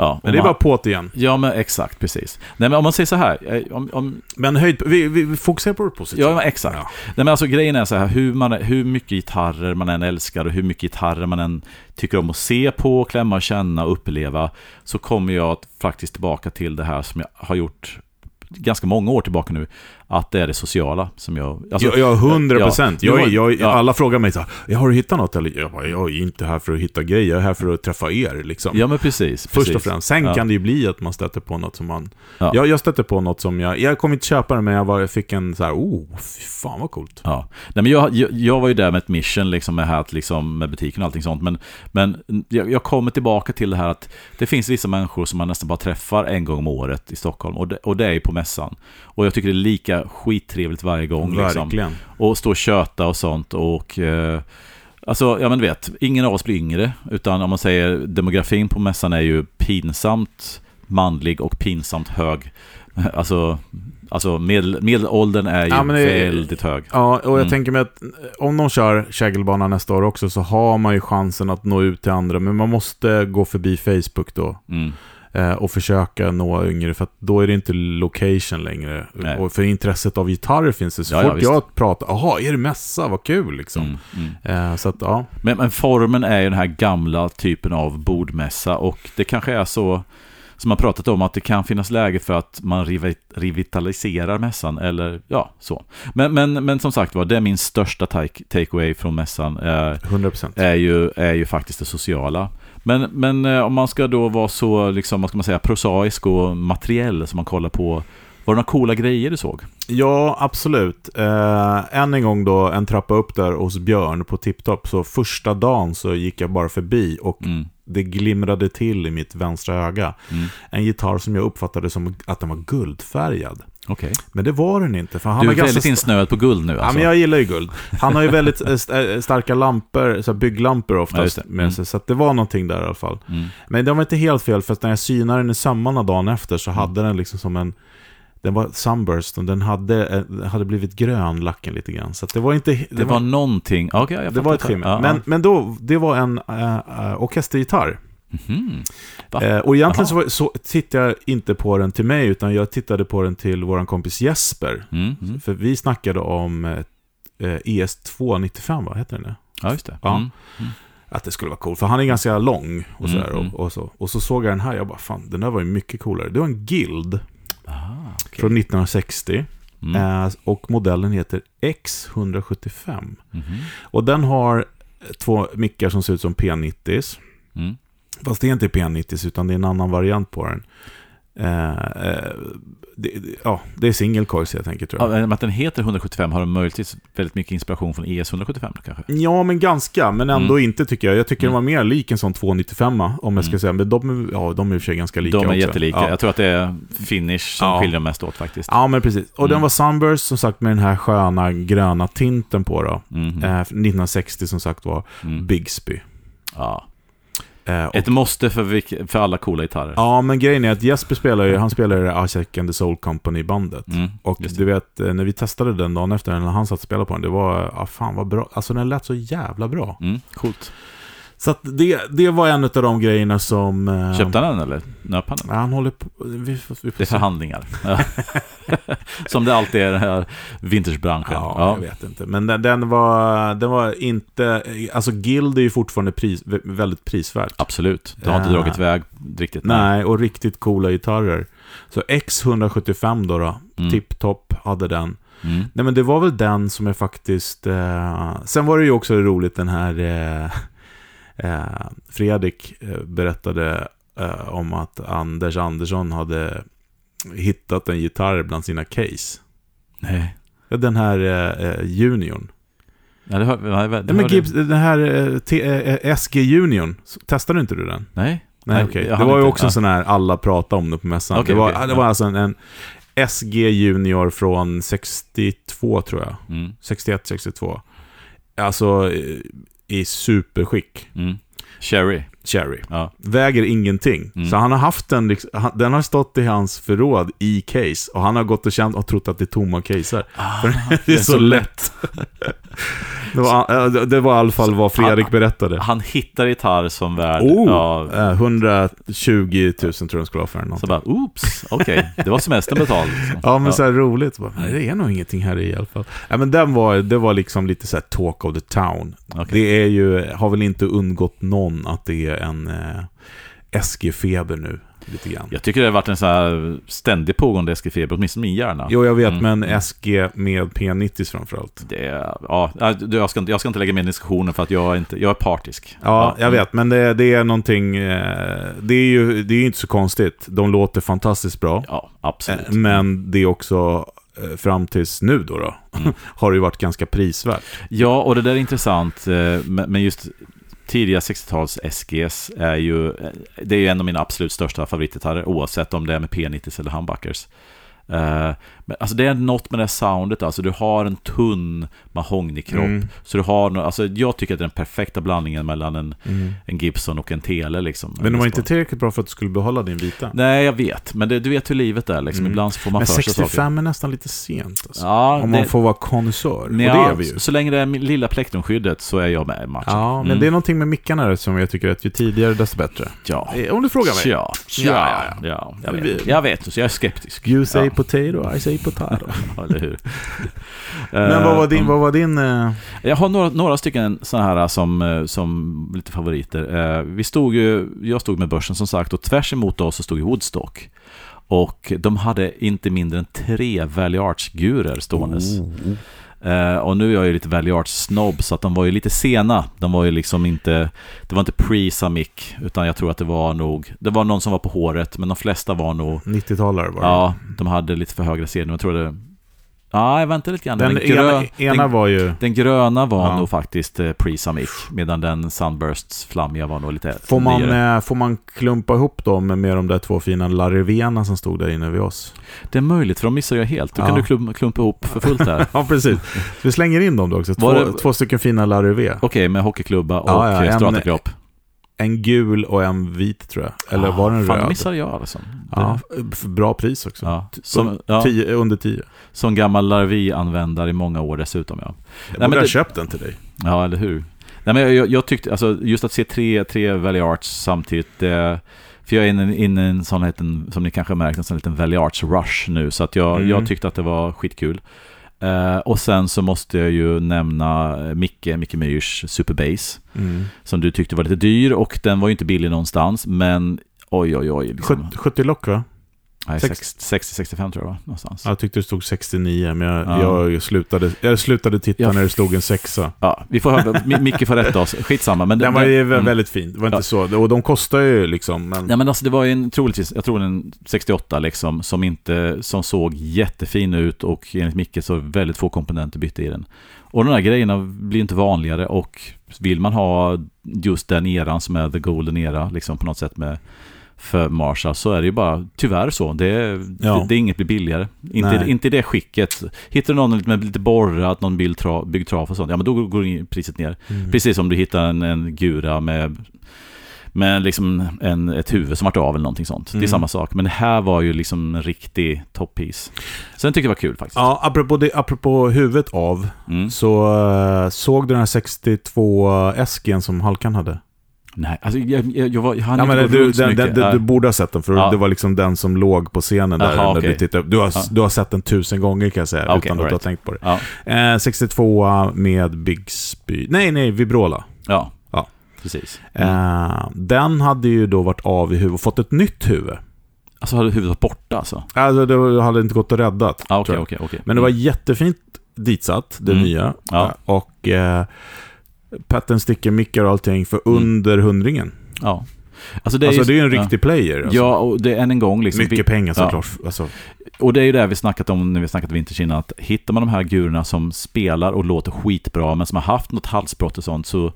B: Ja. Men det är
A: om
B: bara
A: man-
B: på't igen.
A: Ja, men exakt, precis. Nej, men om man säger så här, eh, om, om,
B: Men höjd, vi, vi, fokuserar på det positiva.
A: ja, men exakt.
B: Ja.
A: Nej, men alltså grejen är så här, hur, man, hur mycket gitarrer man än älskar och hur mycket gitarrer man än tycker om att se på, klämma, känna och uppleva, så kommer jag faktiskt tillbaka till det här som jag har gjort ganska många år tillbaka nu, att det är det sociala som jag... alltså-
B: ja, ja, hundra procent.
A: Ja,
B: Jag, jag,
A: ja.
B: Alla frågar mig så här, "Ja, har du hittat något? Eller, jag, bara, jag är inte här för att hitta grejer, jag är här för att träffa er. Liksom.
A: Ja, men precis.
B: Först och
A: precis.
B: främst. Sen
A: Ja.
B: kan det ju bli att man stöter på något som man...
A: Ja.
B: Jag, jag stötte på något som jag... Jag kommer inte köpa det, men jag, var, jag fick en så här, oh, fy fan vad coolt.
A: Ja, Nej, men jag, jag, jag var ju där med ett mission liksom med, här, liksom, med butiken och allting sånt. Men, men jag, jag kommer tillbaka till det här att det finns vissa människor som man nästan bara träffar en gång om året i Stockholm. Och det, och det är ju på mässan. Och jag tycker det är lika skittrevligt varje gång. Liksom. Och stå och köta och sånt. Och eh, alltså, ja men du vet, ingen av oss blir yngre. Utan om man säger demografin på mässan är ju pinsamt manlig och pinsamt hög. Alltså, alltså medel, medelåldern är ju
B: Ja, det-
A: väldigt hög.
B: Ja, och jag
A: Mm.
B: tänker mig att om de kör kägelbana nästa år också så har man ju chansen att nå ut till andra. Men man måste gå förbi Facebook då.
A: Mm.
B: Eh, och försöka nå yngre, för då är det inte location längre.
A: Nej.
B: Och för intresset av gitarrer finns det. Så
A: Ja, ja,
B: fort
A: visst.
B: jag pratar, jaha, är det mässa? Vad kul liksom.
A: Mm, mm.
B: Eh, så att, ja.
A: Men, men formen är ju den här gamla typen av bordmässa och det kanske är så som man pratat om att det kan finnas läge för att man revi- revitaliserar mässan eller ja, så. Men, men, men som sagt var, det är min största take- takeaway från mässan eh,
B: 100%.
A: är, ju, är ju faktiskt det sociala. Men, men eh, om man ska då vara så, liksom, vad ska man säga, prosaisk och materiell som man kollar på, var det några coola grejer du såg?
B: Ja, absolut. Eh, än en gång då, en trappa upp där hos Björn på Tiptop. Så första dagen så gick jag bara förbi och
A: Mm.
B: det glimrade till i mitt vänstra öga.
A: Mm.
B: En gitarr som jag uppfattade som att den var guldfärgad.
A: Okej.
B: Men det var den inte. För han
A: Du är väldigt insnöad på guld nu
B: Ja,
A: alltså.
B: men jag gillar ju guld. Han har ju väldigt eh, st- eh, starka lampor, så bygglampor
A: Ja,
B: oftast
A: det.
B: med
A: Mm.
B: sig. Så att det var någonting där i alla fall.
A: Mm.
B: Men det var inte helt fel, för att när jag synade den i sömmarna dagen efter så
A: Mm.
B: hade den liksom som en... Den var sunburst och den hade, eh, hade blivit grön, lacken lite grann. Så det var inte... Det,
A: Det var någonting, okej jag
B: det var ett skimmer.
A: Ja,
B: men,
A: ja.
B: men då, det var en äh, orkestergitarr.
A: Va?
B: Eh, och egentligen så,
A: Jaha.
B: var, så tittade jag inte på den till mig, utan jag tittade på den till vår kompis Jesper.
A: Mm, mm.
B: För vi snackade om eh, eh, ES295, vad heter den? nu?
A: Ja, just det.
B: Ja.
A: Mm.
B: Att det skulle vara coolt, för han är ganska lång och
A: Mm,
B: sådär.
A: mm.
B: Och, och, så. och så såg jag den här, jag bara fan, den där var ju mycket coolare. Det var en Guild
A: Aha, okej.
B: från 1960
A: Mm.
B: eh, och modellen heter X175.
A: Mhm.
B: Och den har två mickar som ser ut som P90s.
A: Mm.
B: Fast det är inte P90s utan det är en annan variant på den. Eh, eh, det, ja, det är single coils helt enkelt tror jag.
A: Ja, att den heter 175 har den möjligtvis väldigt mycket inspiration från ES 175 då, kanske?
B: Ja, men ganska, men ändå
A: Mm.
B: inte tycker jag. Jag tycker
A: Mm.
B: den var mer lik en sån 295 om jag ska
A: Mm.
B: säga. Men de, är- ja, de är i och för sig ganska lika
A: De är
B: också.
A: jättelika.
B: Ja.
A: Jag tror att det är finish som
B: Ja.
A: skiljer mest åt faktiskt.
B: Ja, men precis. Och den
A: Mm.
B: var Sunburst, som sagt, med den här sköna gröna tinten på då.
A: Mhm.
B: Eh, 1960 som sagt var
A: Mm.
B: Bigsby.
A: Ja.
B: Eh, och,
A: Ett måste för, för alla coola gitarrer.
B: ja, men grejen är att Jesper spelar ju, han spelar i Isaac and the Soul Company-bandet.
A: Mm.
B: Och du vet, eh, när vi testade den dagen efter, när han satt och spelade på den, det var, ja fan vad bra. Alltså den lät så jävla bra.
A: Mm. Coolt.
B: Så det, det var en av de grejerna som... eh,
A: Köpte han den eller nöp han den?
B: Han håller på... Vi, får- vi får
A: Det är
B: se.
A: förhandlingar. Som det alltid är i den här vintagebranschen.
B: Ja,
A: Ja.
B: jag vet inte. Men den, den, var, den var inte... Alltså Guild är ju fortfarande pris, vä- väldigt prisvärt.
A: Absolut. Det har inte
B: Eh,
A: dragit iväg riktigt.
B: Nej, och riktigt coola gitarrer. Så X175 då, då
A: Mm.
B: Tip-Top hade den.
A: Mm.
B: Nej men det var väl den som jag faktiskt... Eh, sen var det ju också roligt den här... Eh, eh, Fredrik eh, berättade eh, om att Anders Andersson hade hittat en gitarr bland sina case.
A: Nej.
B: Ja, Den här eh, eh, Juniorn.
A: Ja, det nej, det
B: Nej, men
A: hörde-
B: Gibbs, den här eh, eh, SG Juniorn. Testade inte du den?
A: Nej.
B: Nej, okej.
A: jag
B: Det var ju också en
A: Ja.
B: sån här, alla pratade om det på mässan.
A: Okej,
B: det var,
A: okej,
B: det
A: ja.
B: var alltså en, en SG Junior från 62 tror jag.
A: Mm.
B: 61, 62. Alltså i superskick.
A: Mm. Cherry.
B: Cherry.
A: Ja.
B: Väger ingenting.
A: Mm.
B: Så han har haft den, liksom, den har stått i hans förråd i case. Och han har gått och känt och trott att det är tomma caser.
A: Ah,
B: det är så lätt. det, var, eh, det var i alla fall vad Fredrik
A: Han-
B: berättade.
A: Han hittar gitarr som värd...
B: Oh,
A: Ja,
B: eh, 120 000 tror jag den skulle ha för den.
A: så bara, oops, okej, det var semestern betald. Liksom.
B: Ja, men så här roligt. Så bara, Nej, det är nog ingenting här i alla fall. Ja, men den var, det var liksom lite så här talk of the town.
A: Okej.
B: Det är ju, har väl inte undgått någon att det är en eh, SG-feber nu, lite grann.
A: Jag tycker det har varit en så här ständig pågående SG-feber, åtminstone i min hjärna.
B: Jo, jag vet,
A: Mm.
B: men SG med P90 framförallt.
A: Det, ja, jag ska, inte, jag ska inte lägga mig i diskussionen för att jag är, inte, jag är partisk.
B: Ja, jag
A: mm.
B: vet, men det, det är någonting... Eh, det är ju det är inte så konstigt. De låter fantastiskt bra.
A: Ja,
B: Eh,
A: absolut.
B: Men det är också, eh, fram tills nu då, då
A: Mm.
B: har det ju varit ganska prisvärt.
A: Ja, och det där är intressant, eh, men just tidiga 60-tals SGs är ju, det är ju en av mina absolut största favoritgitarrer, oavsett om det är med P90s eller humbuckers. Eh, men alltså det är något med det här soundet, alltså du har en tunn mahognykropp.
B: Mm.
A: Så du har, alltså jag tycker att det är den perfekta blandningen mellan en, en Gibson och en Tele liksom.
B: Men det var inte tillräckligt bra för att du skulle behålla din vita.
A: Nej, jag vet. Men det, du vet hur livet är liksom.
B: Mm.
A: Ibland så får man
B: Men
A: för sig saker.
B: 65 är nästan lite sent. Alltså.
A: Ja,
B: Om
A: det,
B: man får vara konnässör. Och det är vi ju.
A: Så länge det är lilla plektrumskyddet så är jag med i matchen.
B: Ja, men
A: Mm.
B: det är någonting med mickarna som jag tycker att ju tidigare desto bättre.
A: Ja.
B: Eh, Om du frågar mig.
A: Ja, ja,
B: Ja,
A: ja,
B: ja,
A: ja. Jag, vet. jag vet, så jag är skeptisk.
B: You say potato, I say potato.
A: Ja, eller hur?
B: Men vad var din...
A: Eh,
B: Vad var din eh,
A: Jag har några, några stycken sådana här som, eh, som lite favoriter. Vi stod ju, jag stod med börsen som sagt och tvärs emot oss så stod ju Woodstock. Och de hade inte mindre än tre Valley Arts-gurer ståendes.
B: Oh.
A: Eh, och nu är jag ju lite Valley Arts-snobb, så att de var ju lite sena. De var ju liksom inte, det var inte pre-Samic, utan jag tror att det var nog, det var någon som var på håret, men de flesta var nog,
B: 90-talare var det.
A: ja, de hade lite för höga serier. Jag tror det, ja, jag väntar lite grann.
B: Den,
A: Den, grö,
B: ena, ena var ju...
A: den gröna var
B: Ja.
A: nog faktiskt eh, pre-Samic, medan den Sunbursts flammiga var nog lite
B: Får man, eh, får man klumpa ihop dem med de där två fina Larivena som stod där inne vid oss?
A: Det är möjligt, för de missar jag helt. Då
B: Ja.
A: kan du klumpa, klumpa ihop för fullt där.
B: Ja, precis. Vi slänger in dem då också. Två,
A: det-
B: två stycken fina Larivé.
A: Okej, med hockeyklubba och
B: Ja, ja,
A: ja,
B: en-
A: stratakropp.
B: En gul och en vit tror jag. Eller
A: Ah,
B: var den
A: fan,
B: röd?
A: missade jag alltså.
B: Ja, bra pris också.
A: Ja, som, ja,
B: Tio, under 10.
A: som gammal Larvi-användare i många år dessutom, ja.
B: Jag
A: men
B: borde ha
A: det-
B: köpt den till dig.
A: Ja, eller hur? Nej, men jag, jag, tyckte, alltså just att se tre, tre Valley Arts samtidigt, eh, för jag är inne i en sån liten, som ni kanske har märkt, en sån liten Valley Arts rush nu, så att jag,
B: Mm.
A: jag tyckte att det var skitkul. Eh, och sen så måste jag ju nämna eh, Micke, Micke Myrs Super Bass,
B: Mm.
A: som du tyckte var lite dyr och den var ju inte billig någonstans, men oj, oj, oj. Liksom,
B: Sjut- 70 lock va?
A: Nej,
B: sex-
A: 60-65 tror jag va? Någonstans.
B: Jag tyckte det stod 69, men jag,
A: Ja.
B: jag, slutade, jag slutade titta
A: Ja.
B: när det stod en sexa.
A: Ja, vi får höra, Mi- Micke får rätta oss, skitsamma. Men
B: Den var ju
A: mm.
B: väldigt fin. Det var inte
A: Ja.
B: så. Och de kostar ju liksom. Men...
A: Nej men alltså det var ju en, troligtvis, jag tror en 68 liksom, som inte, som såg jättefin ut och enligt Micke så väldigt få komponenter bytte i den. Och de här grejerna blir inte vanligare och vill man ha just den eran som är the golden era, liksom på något sätt med för Marshall så är det ju bara tyvärr så. Det,
B: Ja.
A: det, det är inget blir billigare. Inte,
B: Nej.
A: inte i det skicket. Hittar du någon med lite borrat, någon bild tra, och sånt, ja men då går priset ner.
B: Mm.
A: Precis som du hittar en, en gura med, med liksom en, ett huvud som varit av eller någonting sånt. Det
B: Mm.
A: är samma sak. Men det här var ju liksom en riktig toppiece. Så den tyckte jag var kul faktiskt.
B: Ja, apropå, det, apropå huvudet av,
A: Mm.
B: så eh, såg du den här 62 SG'n som Halkan hade?
A: Nej, alltså jag, jag, jag, var, jag hann
B: Ja,
A: inte
B: du, den, den, den, du borde ha sett den, för
A: Ja.
B: det var liksom den som låg på scenen där.
A: Jaha,
B: när
A: okej.
B: du, tittar. Du, har,
A: Ja.
B: du har sett den tusen gånger kan jag säga,
A: okej,
B: utan att
A: all
B: du har
A: right.
B: tänkt på det.
A: Ja,
B: Eh, 62 med Bigsby. Nej, nej, Vibrola.
A: ja,
B: Ja.
A: precis. Mm.
B: Eh, den hade ju då varit av i huvudet och fått ett nytt huvud.
A: Alltså hade huvudet varit borta alltså?
B: Alltså det hade inte gått att rädda.
A: Ah,
B: jag.
A: okej, okej.
B: Men det var jättefint ditsatt, det
A: Mm.
B: nya.
A: Ja.
B: Och eh, patten sticker, mickar och allting för
A: Mm.
B: under hundringen.
A: Ja. Alltså det är,
B: alltså
A: ju-
B: det är en
A: ja.
B: riktig player. Alltså.
A: Ja, och det är än en gång liksom.
B: Mycket pengar
A: ja.
B: såklart. Alltså,
A: Och det är ju det vi snackat om när vi snackat Vinterkina, att hittar man de här gurorna som spelar och låter skitbra, men som har haft något halsbrott och sånt, så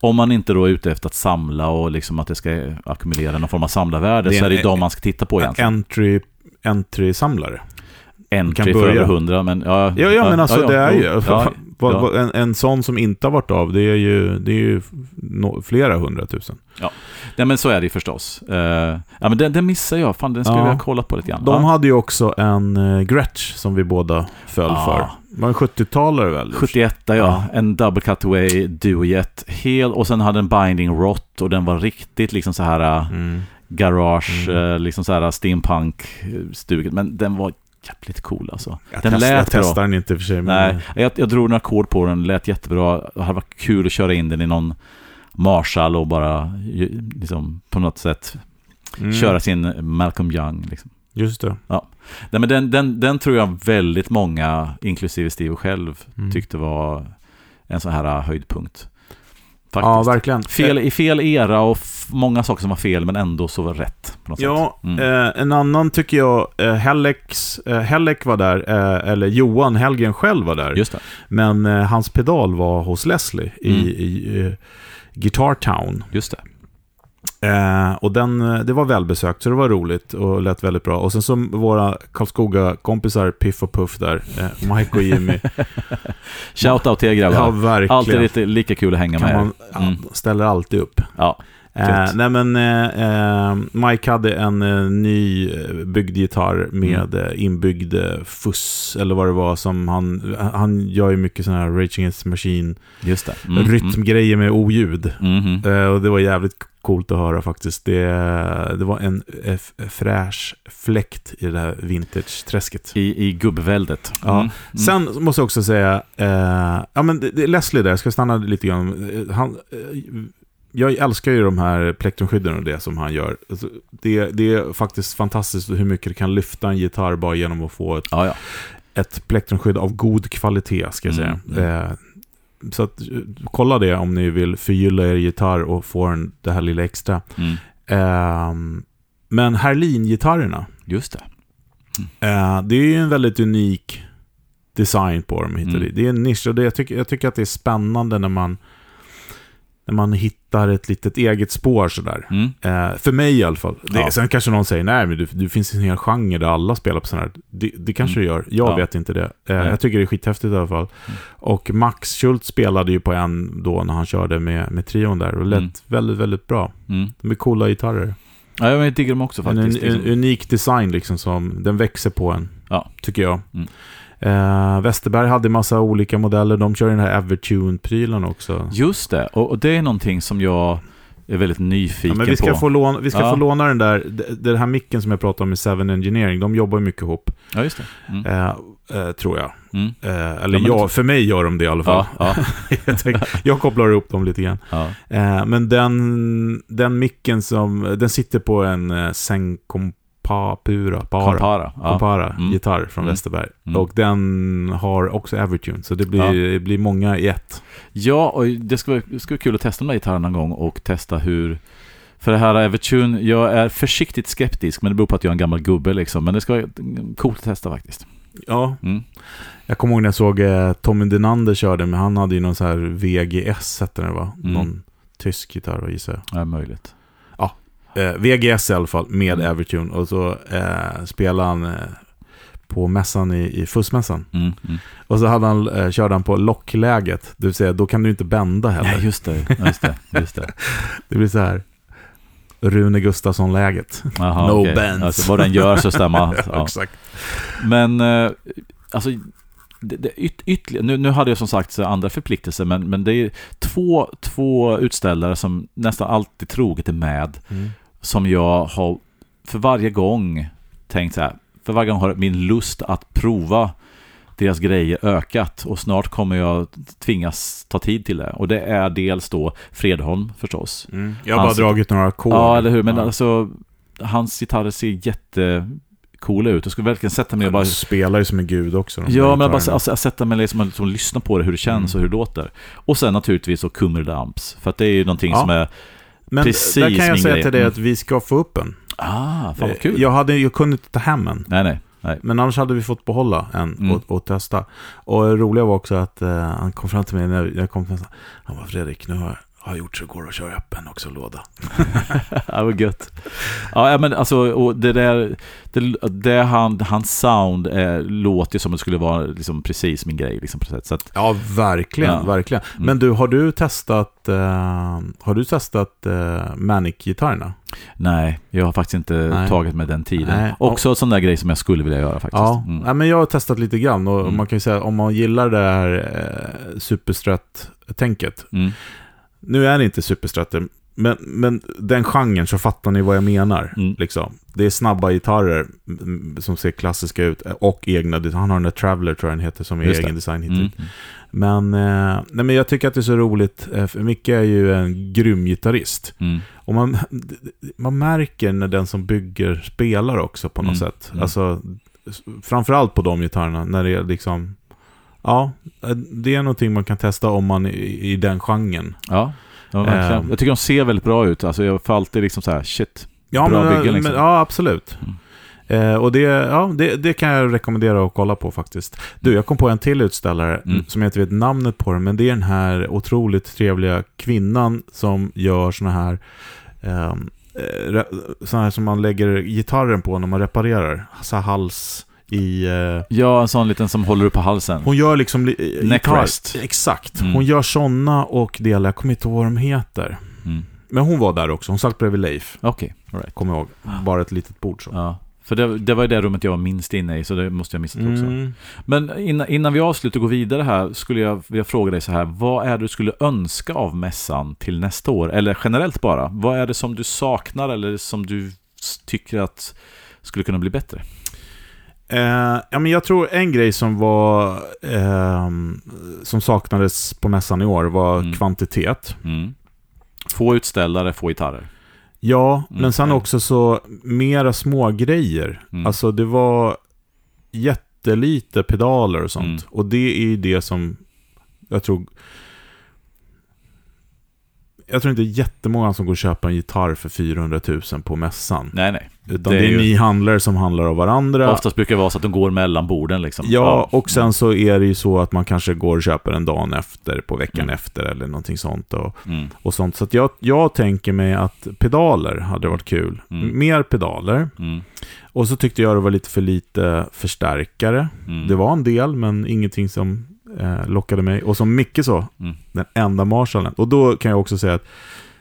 A: om man inte då är ute efter att samla och liksom att det ska ackumulera någon form av samlarvärde,
B: Det är
A: så är det
B: en-
A: de man ska titta på egentligen.
B: entry, entry-samlare.
A: Entry för över hundra, men ja.
B: Ja, ja, men alltså
A: ja,
B: det är ju...
A: jo, ja, ja.
B: vad- en, en sån som inte har varit av, det är ju, det är ju no, flera hundratusen.
A: Nej, men så är det ju förstås. Eh, ja, men den, den missar jag. Fan, den skulle
B: Ja.
A: jag vilja kolla på lite grann.
B: De
A: ja.
B: hade ju också en uh, Gretsch som vi båda föll
A: Ja.
B: för. Var en 70-talare väl?
A: 71 ja.
B: Ja.
A: En double cutaway duojet. Hel, och sen hade en binding rot och den var riktigt liksom så här eh,
B: Mm.
A: garage,
B: Mm.
A: liksom så här steampunk stuget. Men den var jävligt cool alltså.
B: Jag,
A: Den
B: test,
A: lät
B: jag
A: bra.
B: testar den inte för sig. Men,
A: Nej, jag, jag drog några ackord på den, lät jättebra. Det hade varit kul att köra in den i någon Marshall och bara liksom, på något sätt
B: mm,
A: köra sin Malcolm Young. Liksom.
B: Just det.
A: Nej, men den, den, den tror jag väldigt många, inklusive Steve själv,
B: Mm.
A: tyckte var en sån här höjdpunkt. Faktiskt.
B: Ja, verkligen.
A: fel, I fel era och många saker som var fel, men ändå så var rätt.
B: Ja.
A: Mm.
B: eh, en annan tycker jag, eh, Hellex, eh, Hellek var där, eh, eller Johan Helgen själv var där.
A: Just det.
B: Men eh, hans pedal var hos Leslie i,
A: Mm.
B: i eh, Guitar Town.
A: Just det.
B: Eh, och den, eh, det var välbesökt, så det var roligt och lät väldigt bra. Och sen så våra Karlskoga-kompisar Piff och Puff där, eh, Mike och Jimmy.
A: Shout-out till er grabbar.
B: ja, verkligen.
A: Alltid lite, lika kul att hänga
B: kan
A: med
B: man,
A: Mm.
B: ställer alltid upp.
A: Ja,
B: Eh, nej men eh, eh, Mike hade en eh, ny eh, byggd gitarr med
A: Mm.
B: eh, inbyggd fuss, eller vad det var som han, han gör ju mycket sådana här Raging Against Machine,
A: just det. Mm,
B: rytmgrejer med oljud.
A: Mm,
B: och det var jävligt coolt att höra faktiskt. Det, det var en fräsch fläkt i det här vintage-träsket.
A: I, I gubbväldet.
B: Ja.
A: Mm. Mm.
B: Sen måste jag också säga, eh, ja men det, det är Leslie där, jag ska stanna lite grann. Han, jag älskar ju de här plektrumskydden och det som han gör. Alltså, det, det är faktiskt fantastiskt hur mycket det kan lyfta en gitarr bara genom att få ett,
A: Ja, ja.
B: ett plektrumskydd av god kvalitet, ska jag säga.
A: Mm, mm.
B: Eh, så att, eh, kolla det om ni vill förgylla er gitarr och få en, det här lilla extra.
A: Mm.
B: Ehm, men Herlin-gitarrerna,
A: Just det.
B: eh, det är ju en väldigt unik design på dem.
A: Mm.
B: det. det är en nisch och det, jag, tycker, jag tycker att det är spännande när man, när man hittar ett litet eget spår sådär.
A: Mm.
B: Eh, för mig i alla fall. Det,
A: Ja.
B: Sen kanske någon säger, nej men det, det finns en hel genre där alla spelar på sådana här. Det, det kanske
A: Mm.
B: det gör, jag
A: Ja.
B: vet inte det. Eh, jag tycker det är skithäftigt i alla fall.
A: Mm.
B: Och Max Schultz spelade ju på en då när han körde med, med trion där och lät
A: Mm.
B: väldigt, väldigt bra.
A: Mm.
B: De är coola gitarrer.
A: Ja, jag diggar dem också
B: En, en,
A: faktiskt.
B: en
A: liksom.
B: unik design liksom som, den växer på en.
A: Ja.
B: Tycker jag. Eh, Westerberg hade massa olika modeller. De kör den här Evertune-prylen också.
A: Just det, och, och det är någonting som jag är väldigt nyfiken
B: Ja, men vi ska,
A: på.
B: få låna, vi ska
A: Ja.
B: få låna den där, den här micken som jag pratade om med Seven Engineering. De jobbar ju mycket ihop,
A: Ja, just det. Mm.
B: eh, eh, tror jag.
A: Mm.
B: Eh, eller
A: Ja, men-
B: ja, för mig gör de det i alla fall.
A: Ja, ja,
B: jag, jag kopplar ihop dem lite grann. Eh, men den, den micken som, den sitter på en eh, Senkompapura, para,
A: Compara. Ja.
B: Compara
A: Mm.
B: gitarr från
A: Mm.
B: Westerberg.
A: Mm.
B: Och den har också Evertune, så det blir, det blir många i ett.
A: Ja, och det skulle, vara- det skulle vara kul att testa de där gitarrerna någon gång och testa hur... För det här Evertune, jag är försiktigt skeptisk, men det beror på att jag är en gammal gubbe liksom. Men det ska vara coolt att testa faktiskt.
B: Ja,
A: Mm.
B: jag kommer ihåg när jag såg eh, Tommy Denander körde, men han hade ju någon så här VGS, hette det va?
A: Mm.
B: Någon tysk gitarr, vad gissar jag.
A: Ja, möjligt.
B: Eh, VGS i alla fall, med
A: Mm.
B: Evertune. Och så eh, spelade han eh, på mässan i, i Fussmässan.
A: Mm. Mm.
B: Och så hade han, eh, körde han på lockläget, det vill säga då kan du inte bända heller.
A: Nej, just det. Just det. Just det.
B: Det blir så här Rune Gustafsson-läget. No
A: okej.
B: bends.
A: Alltså, vad den gör så stämmer. Ja.
B: Exakt.
A: Men, eh, alltså, det, det, yt, ytterligare, nu, nu hade jag som sagt andra förpliktelser, men, men det är två, två utställare som nästan alltid troget är med,
B: Mm.
A: Som jag har för varje gång tänkt så här, för varje gång har min lust att prova deras grejer ökat och snart kommer jag tvingas ta tid till det. Och det är dels då Fredholm förstås.
B: Mm. Jag har bara
A: Alltså-
B: dragit några ackord.
A: Ja, eller hur? Men
B: Ja.
A: alltså, hans gitarrer ser jättecoola ut. Jag skulle verkligen sätta mig och bara...
B: De spelar ju som en gud också.
A: Ja, men bara
B: gitarrerna.
A: alltså, sätta mig liksom liksom lyssna på det, hur det känns
B: Mm.
A: och hur det låter. Och sen naturligtvis så Kummerdamps. För att det är ju någonting
B: Ja.
A: som är...
B: Men
A: precis
B: där kan jag säga
A: grej.
B: till dig
A: Mm.
B: att vi ska få upp en.
A: Ah, fan vad kul.
B: Jag, hade, jag kunde inte ta hem en.
A: Nej, nej. nej.
B: Men annars hade vi fått behålla en
A: Mm.
B: och, och testa. Och det roliga var också att eh, han kom fram till mig när jag kom honom. Han var Fredrik, nu har har gjort så det går att köra öppen också låda.
A: ja, vad gött. Ja, men alltså, det där, det, det han, hans sound är, låter ju som det skulle vara liksom precis min grej. Liksom, på. Så att,
B: Ja, verkligen,
A: Ja.
B: verkligen.
A: Mm.
B: Men du, har du testat, eh, har du testat eh, Manic-gitarrerna?
A: nej, jag har faktiskt inte
B: Nej.
A: tagit med den tiden.
B: Nej.
A: Också en sån där grej som jag skulle vilja göra faktiskt.
B: Ja,
A: Mm.
B: ja, men jag har testat lite grann och
A: Mm.
B: man kan ju säga om man gillar det här eh, superstrött-tänket. Nu är det inte superströtter, men, men den genren så fattar ni vad jag menar.
A: Mm.
B: Liksom. Det är snabba gitarrer mm, som ser klassiska ut och egna. Han har den där Traveller tror jag den heter som är
A: Just det.
B: egen design.
A: Mm.
B: Men, eh, nej, men jag tycker att det är så roligt. eh, För Micke är ju en grym gitarrist.
A: Mm.
B: Och man, man märker när den som bygger spelar också på något
A: Mm.
B: sätt.
A: Mm.
B: Alltså, framförallt på de gitarrerna. När det är liksom... Ja, eh, det är någonting man kan testa om man är i, den genren.
A: Ja, ja verkligen.
B: Ehm.
A: jag tycker de ser väldigt bra ut. Alltså, jag får alltid liksom så här, shit.
B: Ja,
A: Bra
B: men,
A: byggen, liksom.
B: men, ja absolut.
A: Mm.
B: Eh, och det, ja, det, det kan jag rekommendera att kolla på faktiskt. Du, jag kom på en till utställare
A: Mm.
B: som jag inte vet namnet på men det är den här otroligt trevliga kvinnan som gör såna här ehm, eh, såna här som man lägger gitarren på när man reparerar. Så här hals i... Eh,
A: Ja, en sån liten som håller upp på halsen.
B: hon gör liksom... li- eh,
A: Neckrest.
B: Exakt.
A: Mm.
B: Hon gör såna och delar, jag kommer inte ihåg vad de heter.
A: Mm.
B: Men hon var där också, hon satt bredvid Leif,
A: Okej, all right.
B: kommer jag ihåg. Bara ett litet bord så.
A: Ja. För det, det var ju det rummet jag var minst inne i, så det måste jag ha missat också.
B: Mm.
A: Men innan, innan vi avslutar och går vidare här, skulle jag vilja fråga dig så här. Vad är det du skulle önska av mässan till nästa år? Eller generellt bara. Vad är det som du saknar eller som du tycker att skulle kunna bli bättre?
B: Eh, ja, men jag tror en grej som var ehm, som saknades på mässan i år var
A: Mm.
B: kvantitet.
A: Mm. Få utställare, få gitarrer.
B: Ja,
A: Mm,
B: men sen också så mera små grejer.
A: Mm.
B: Alltså det var jättelite pedaler och sånt.
A: Mm.
B: Och det är ju det som jag tror... Jag tror inte jättemånga som går och köper en gitarr för 400 000 på mässan.
A: Nej, nej.
B: Utan
A: det
B: det
A: är
B: är,
A: ju-
B: ni handlare som handlar av varandra.
A: Oftast brukar det vara så att de går mellan borden liksom.
B: Ja, och sen så är det ju så att man kanske går och köper en dagen efter, på veckan
A: Mm.
B: efter eller någonting sånt. Och,
A: Mm.
B: och sånt. Så jag, jag tänker mig att pedaler hade varit kul.
A: Mm.
B: Mer pedaler.
A: Mm.
B: Och så tyckte jag det var lite för lite förstärkare.
A: Mm.
B: Det var en del, men ingenting som eh, lockade mig. Och som Micke sa,
A: Mm.
B: den enda Marshallen. Och då kan jag också säga att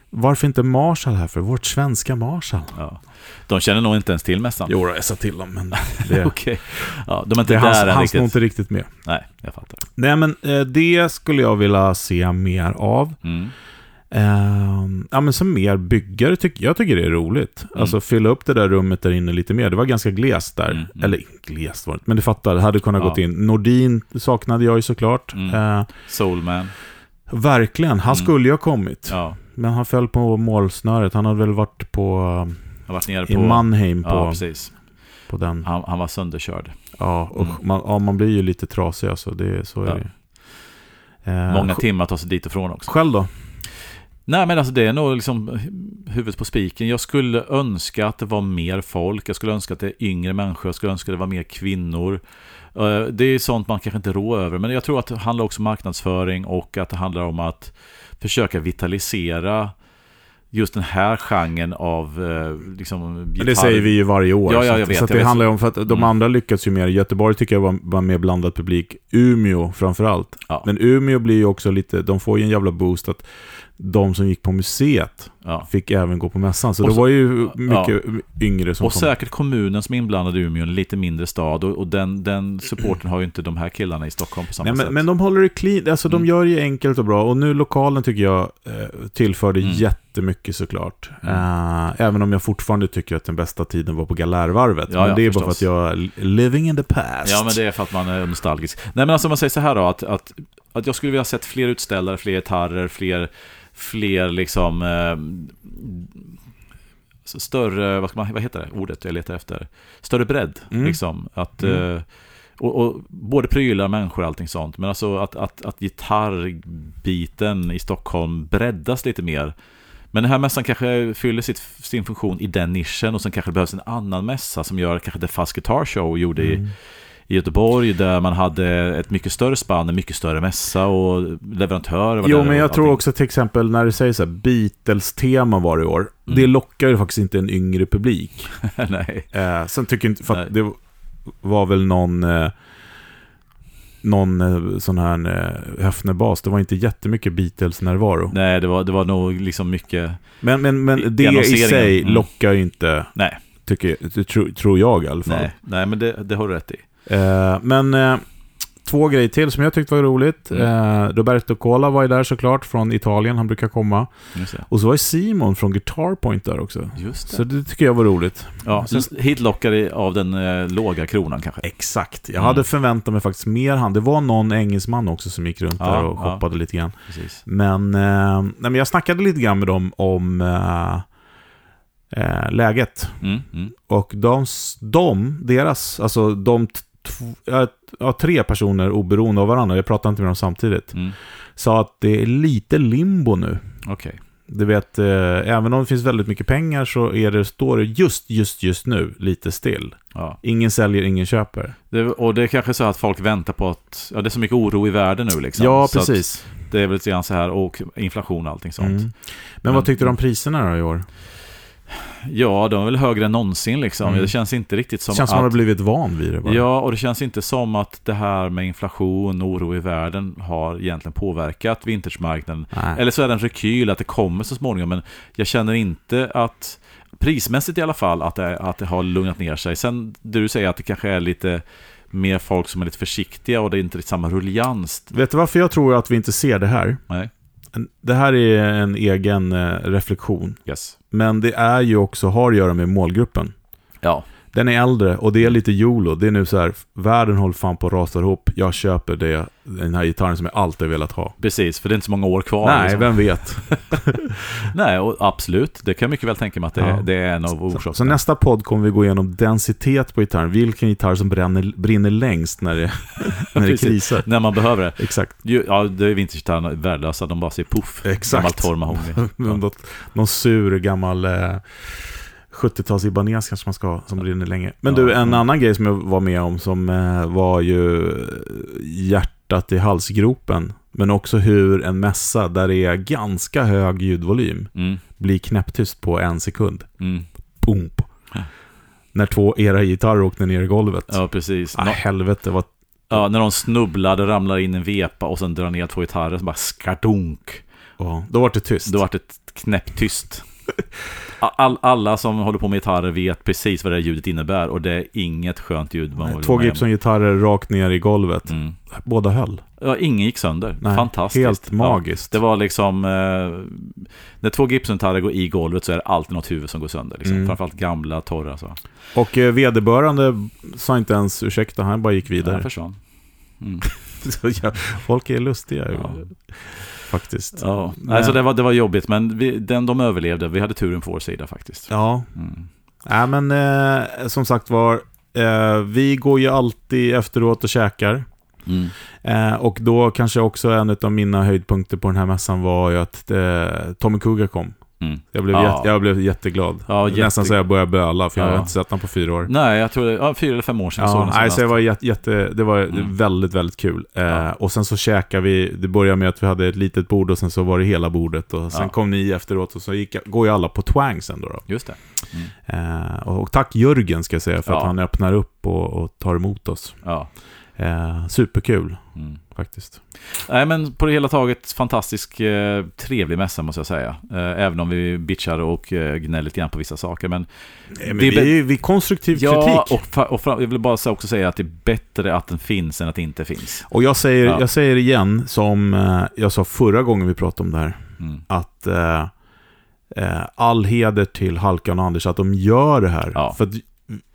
B: varför inte Marshall här för? Vårt svenska Marshall.
A: Ja. De känner nog inte ens till mässan.
B: Jo, jag sa till dem, men det,
A: Okej. Ja, de är inte
B: det
A: där
B: hans,
A: än
B: nog
A: riktigt.
B: inte riktigt med.
A: Nej, jag fattar.
B: Nej, men eh, det skulle jag vilja se mer av.
A: Mm.
B: Ehm, ja, men som mer byggare tycker jag tycker det är roligt.
A: Mm.
B: Alltså fylla upp det där rummet där inne lite mer. Det var ganska glest där.
A: Mm, mm.
B: Eller glest var det men du fattar, det hade kunnat
A: Ja.
B: gått in. Nordin saknade jag ju såklart. Eh,
A: Soulman.
B: verkligen, han
A: Mm.
B: skulle ju ha kommit.
A: Ja,
B: Men han föll på målsnöret. Han hade väl varit på,
A: har varit nere
B: i
A: på...
B: Mannheim på,
A: Ja, precis.
B: på den.
A: Han, han var sönderkörd.
B: Ja, och man, ja, man blir ju lite trasig alltså. Det, så är det ju. Eh,
A: Många timmar att ta sig dit ifrån också.
B: Själv då?
A: Nej, men alltså det är nog liksom huvudet på spiken. Jag skulle önska att det var mer folk. Jag skulle önska att det är yngre människor. Jag skulle önska att det var mer kvinnor. Eh, Det är sånt man kanske inte rår över. Men jag tror att det handlar också om marknadsföring och att det handlar om att försöka vitalisera just den här genren av eh, liksom, gitarr.
B: det säger vi ju varje år.
A: Ja, ja, jag vet,
B: så det
A: vet.
B: handlar om, för att de
A: Mm.
B: andra lyckats ju mer. Göteborg tycker jag var, var mer blandad publik. Umeå framförallt.
A: Ja.
B: Men Umeå blir ju också lite, de får ju en jävla boost att de som gick på museet
A: Ja.
B: fick även gå på mässan. Så
A: Och
B: det
A: så-
B: var ju mycket yngre som
A: Och
B: kom.
A: säkert kommunen som är inblandad i Umeå, en lite mindre stad. Och, och den, den supporten har ju inte de här killarna i Stockholm på samma
B: Nej, men,
A: sätt.
B: men de håller det clean, alltså
A: Mm.
B: de gör det ju enkelt och bra. Och nu lokalen tycker jag eh, tillförde
A: Mm.
B: jättemycket såklart.
A: Mm.
B: Eh, även om jag fortfarande tycker att den bästa tiden var på Galärvarvet.
A: Ja,
B: men
A: ja,
B: det är bara för
A: förstås.
B: att jag living in the past.
A: Ja, men det är för att man är nostalgisk. Nej, men alltså om man säger så här då, att, att, att jag skulle vilja sett fler utställare, fler gitarrer, fler, fler liksom... Eh, större, vad, ska man, vad heter det ordet jag letar efter? Större bredd.
B: Mm.
A: Liksom. Att,
B: Mm.
A: eh, och, och både prylar, människor och allting sånt. Men alltså att, att, att gitarrbiten i Stockholm breddas lite mer. Men den här mässan kanske fyller sitt, sin funktion i den nischen och sen kanske det behövs en annan mässa som gör kanske The Fuzz Guitar Show gjorde
B: Mm.
A: i Göteborg där man hade ett mycket större spann, en mycket större mässa och leverantörer
B: Jo, men jag tror också till exempel när du säger så här, Beatles-tema var det i år.
A: Mm.
B: Det lockar ju faktiskt inte en yngre publik.
A: Nej.
B: Eh, sen tycker inte, för att
A: Nej.
B: det var väl någon, eh, någon eh, sån här eh, Höfner-bas. Det var inte jättemycket Beatles-närvaro.
A: Nej, det var, det var nog liksom mycket...
B: Men, men,
A: I-
B: men det i sig
A: Mm.
B: lockar ju inte,
A: Nej,
B: tycker, tror jag i alla fall.
A: nej, nej men det, det har du rätt i.
B: Eh, men eh, två grejer till som jag tyckte var roligt.
A: Mm.
B: Eh, Roberto Cola var ju där såklart, från Italien. Han brukar komma. Och så var ju Simon från Guitar Point där också.
A: Just det.
B: Så det tycker jag var roligt.
A: Ja,
B: Sen-
A: hitlockare av den eh, låga kronan kanske.
B: Exakt. Jag
A: Mm.
B: hade förväntat mig faktiskt mer han. Det var någon engelsman också som gick runt
A: Ja,
B: där och
A: ja.
B: shoppade lite grann.
A: Precis.
B: Men, eh, nej, men jag snackade lite grann med dem om eh, läget.
A: Mm, mm,
B: Och de, de deras, alltså de ja, tre personer oberoende av varandra, jag pratar inte med dem samtidigt,
A: mm.
B: sa att det är lite limbo nu.
A: Okej.
B: Du vet, eh, även om det finns väldigt mycket pengar så är det, står det just, just, just nu lite still.
A: Ja.
B: Ingen säljer, ingen köper.
A: Det, och det är kanske så att folk väntar på att... Ja, det är så mycket oro i världen nu liksom.
B: ja, precis.
A: det är väl lite grann så här, och inflation och allting sånt.
B: Mm. Men
A: Men-
B: vad tyckte du om priserna då i år?
A: Ja, de är väl högre än någonsin liksom.
B: Mm.
A: Det känns inte riktigt som
B: Det känns som
A: att...
B: att man har blivit van vid det bara.
A: Ja, och det känns inte som att det här med inflation och oro i världen har egentligen påverkat vintagemarknaden.
B: Nej.
A: Eller så är det en rekyl att det kommer så småningom, men jag känner inte att prismässigt i alla fall att det, att det har lugnat ner sig. Sen du säger att det kanske är lite mer folk som är lite försiktiga och det är inte samma ruljans.
B: Vet du varför jag tror att vi inte ser det här?
A: Nej,
B: Det här är en egen eh, reflektion.
A: yes.
B: Men det är ju också, har att göra med målgruppen.
A: Ja,
B: Den är äldre och det är lite YOLO. Det är nu så här, världen håller fan på att rasa ihop. Jag köper det, den här gitarren som jag alltid velat ha.
A: precis, för det är inte så många år kvar.
B: Nej,
A: liksom.
B: vem vet.
A: Nej och absolut. Det kan jag mycket väl tänka mig att det,
B: Ja.
A: det är en av
B: Så,
A: orsakerna.
B: så nästa podd kommer vi gå igenom densitet på gitarren. Vilken gitarr som bränner, brinner längst när det, när det krisar.
A: När man behöver det.
B: Exakt.
A: Ja, det är vintagegitarrerna värdelösa. De bara säger poff.
B: Exakt.
A: Gammal torr mahogny.
B: Någon, någon sur gammal eh, 70-tals Ibanez kanske man ska ha, som brinner länge. Men
A: Ja,
B: du, en
A: mm.
B: annan grej som jag var med om som eh, var ju hjärtat i halsgropen. Men också hur en mässa där det är ganska hög ljudvolym
A: Mm,
B: blir knäpptyst på en sekund.
A: mm. Ja.
B: När två era gitarrer åkte ner i golvet.
A: Ja, precis.
B: Ah, helvete vad...
A: ja, när de snubblade, ramlar in en vepa och sen drar ner två gitarrer, så bara skardunk.
B: Ja, då var det tyst.
A: Då vart det knäpptyst. All, alla som håller på med gitarrer vet precis vad det här ljudet innebär och det är inget skönt ljud. man vill
B: Två. Gibson-gitarrer rakt ner i golvet.
A: Mm.
B: Båda höll.
A: Ja, ingen gick sönder.
B: Nej,
A: Fantastiskt.
B: Helt
A: Ja.
B: magiskt.
A: Det var liksom, eh, när två Gibson-gitarrer går i golvet så är det alltid något huvud som går sönder. Liksom.
B: Mm.
A: Framförallt gamla, torra. Så.
B: Och eh, vederbörande sa inte ens ursäkta, han bara gick vidare.
A: försvann. Mm.
B: Så, ja, folk är lustiga
A: Ja.
B: Faktiskt.
A: Ja.
B: Men-
A: Alltså det var, det var jobbigt, men vi, den, de överlevde. Vi hade turen på vår sida faktiskt.
B: Ja,
A: Mm.
B: Nej, men eh, som sagt var, eh, vi går ju alltid efteråt och käkar.
A: Mm.
B: Eh, och då kanske också en av mina höjdpunkter på den här mässan var ju att eh, Tommy Cougar kom.
A: Mm.
B: Jag blev,
A: Ja.
B: jag blev jätteglad.
A: Ja,
B: Nästan
A: jätte-
B: så jag började böla, för jag
A: Ja.
B: har inte sett honom på fyra år.
A: Nej, jag tror det ja, fyra eller fem år sedan jag såg
B: Ja,
A: den
B: nej,
A: senast.
B: så det var, jätte, jätte, det var
A: Mm.
B: väldigt, väldigt kul. Eh. Och sen så käkade vi, det började med att vi hade ett litet bord och sen så var det hela bordet. Och sen kom ni efteråt och så gick, går ju alla på twang sen då. då.
A: Just det. Mm.
B: Eh, och, och tack Jörgen ska jag säga för att han öppnar upp och, och tar emot oss.
A: Ja.
B: Eh, superkul
A: Mm.
B: faktiskt.
A: Nej, men på det hela taget fantastisk eh, trevlig mässa måste jag säga. Eh, även om vi bitchar och eh, gnäller lite grann på vissa saker. Men
B: Nej, men
A: Det är
B: vi, vi konstruktiv
A: ja,
B: kritik.
A: och, och jag vill bara så- också säga att det är bättre att den finns än att det inte finns.
B: Och jag säger,
A: Ja.
B: jag säger igen, som eh, jag sa förra gången vi pratade om det här,
A: Mm.
B: att eh, eh, all heder till Halkan och Anders att de gör det här.
A: Ja.
B: För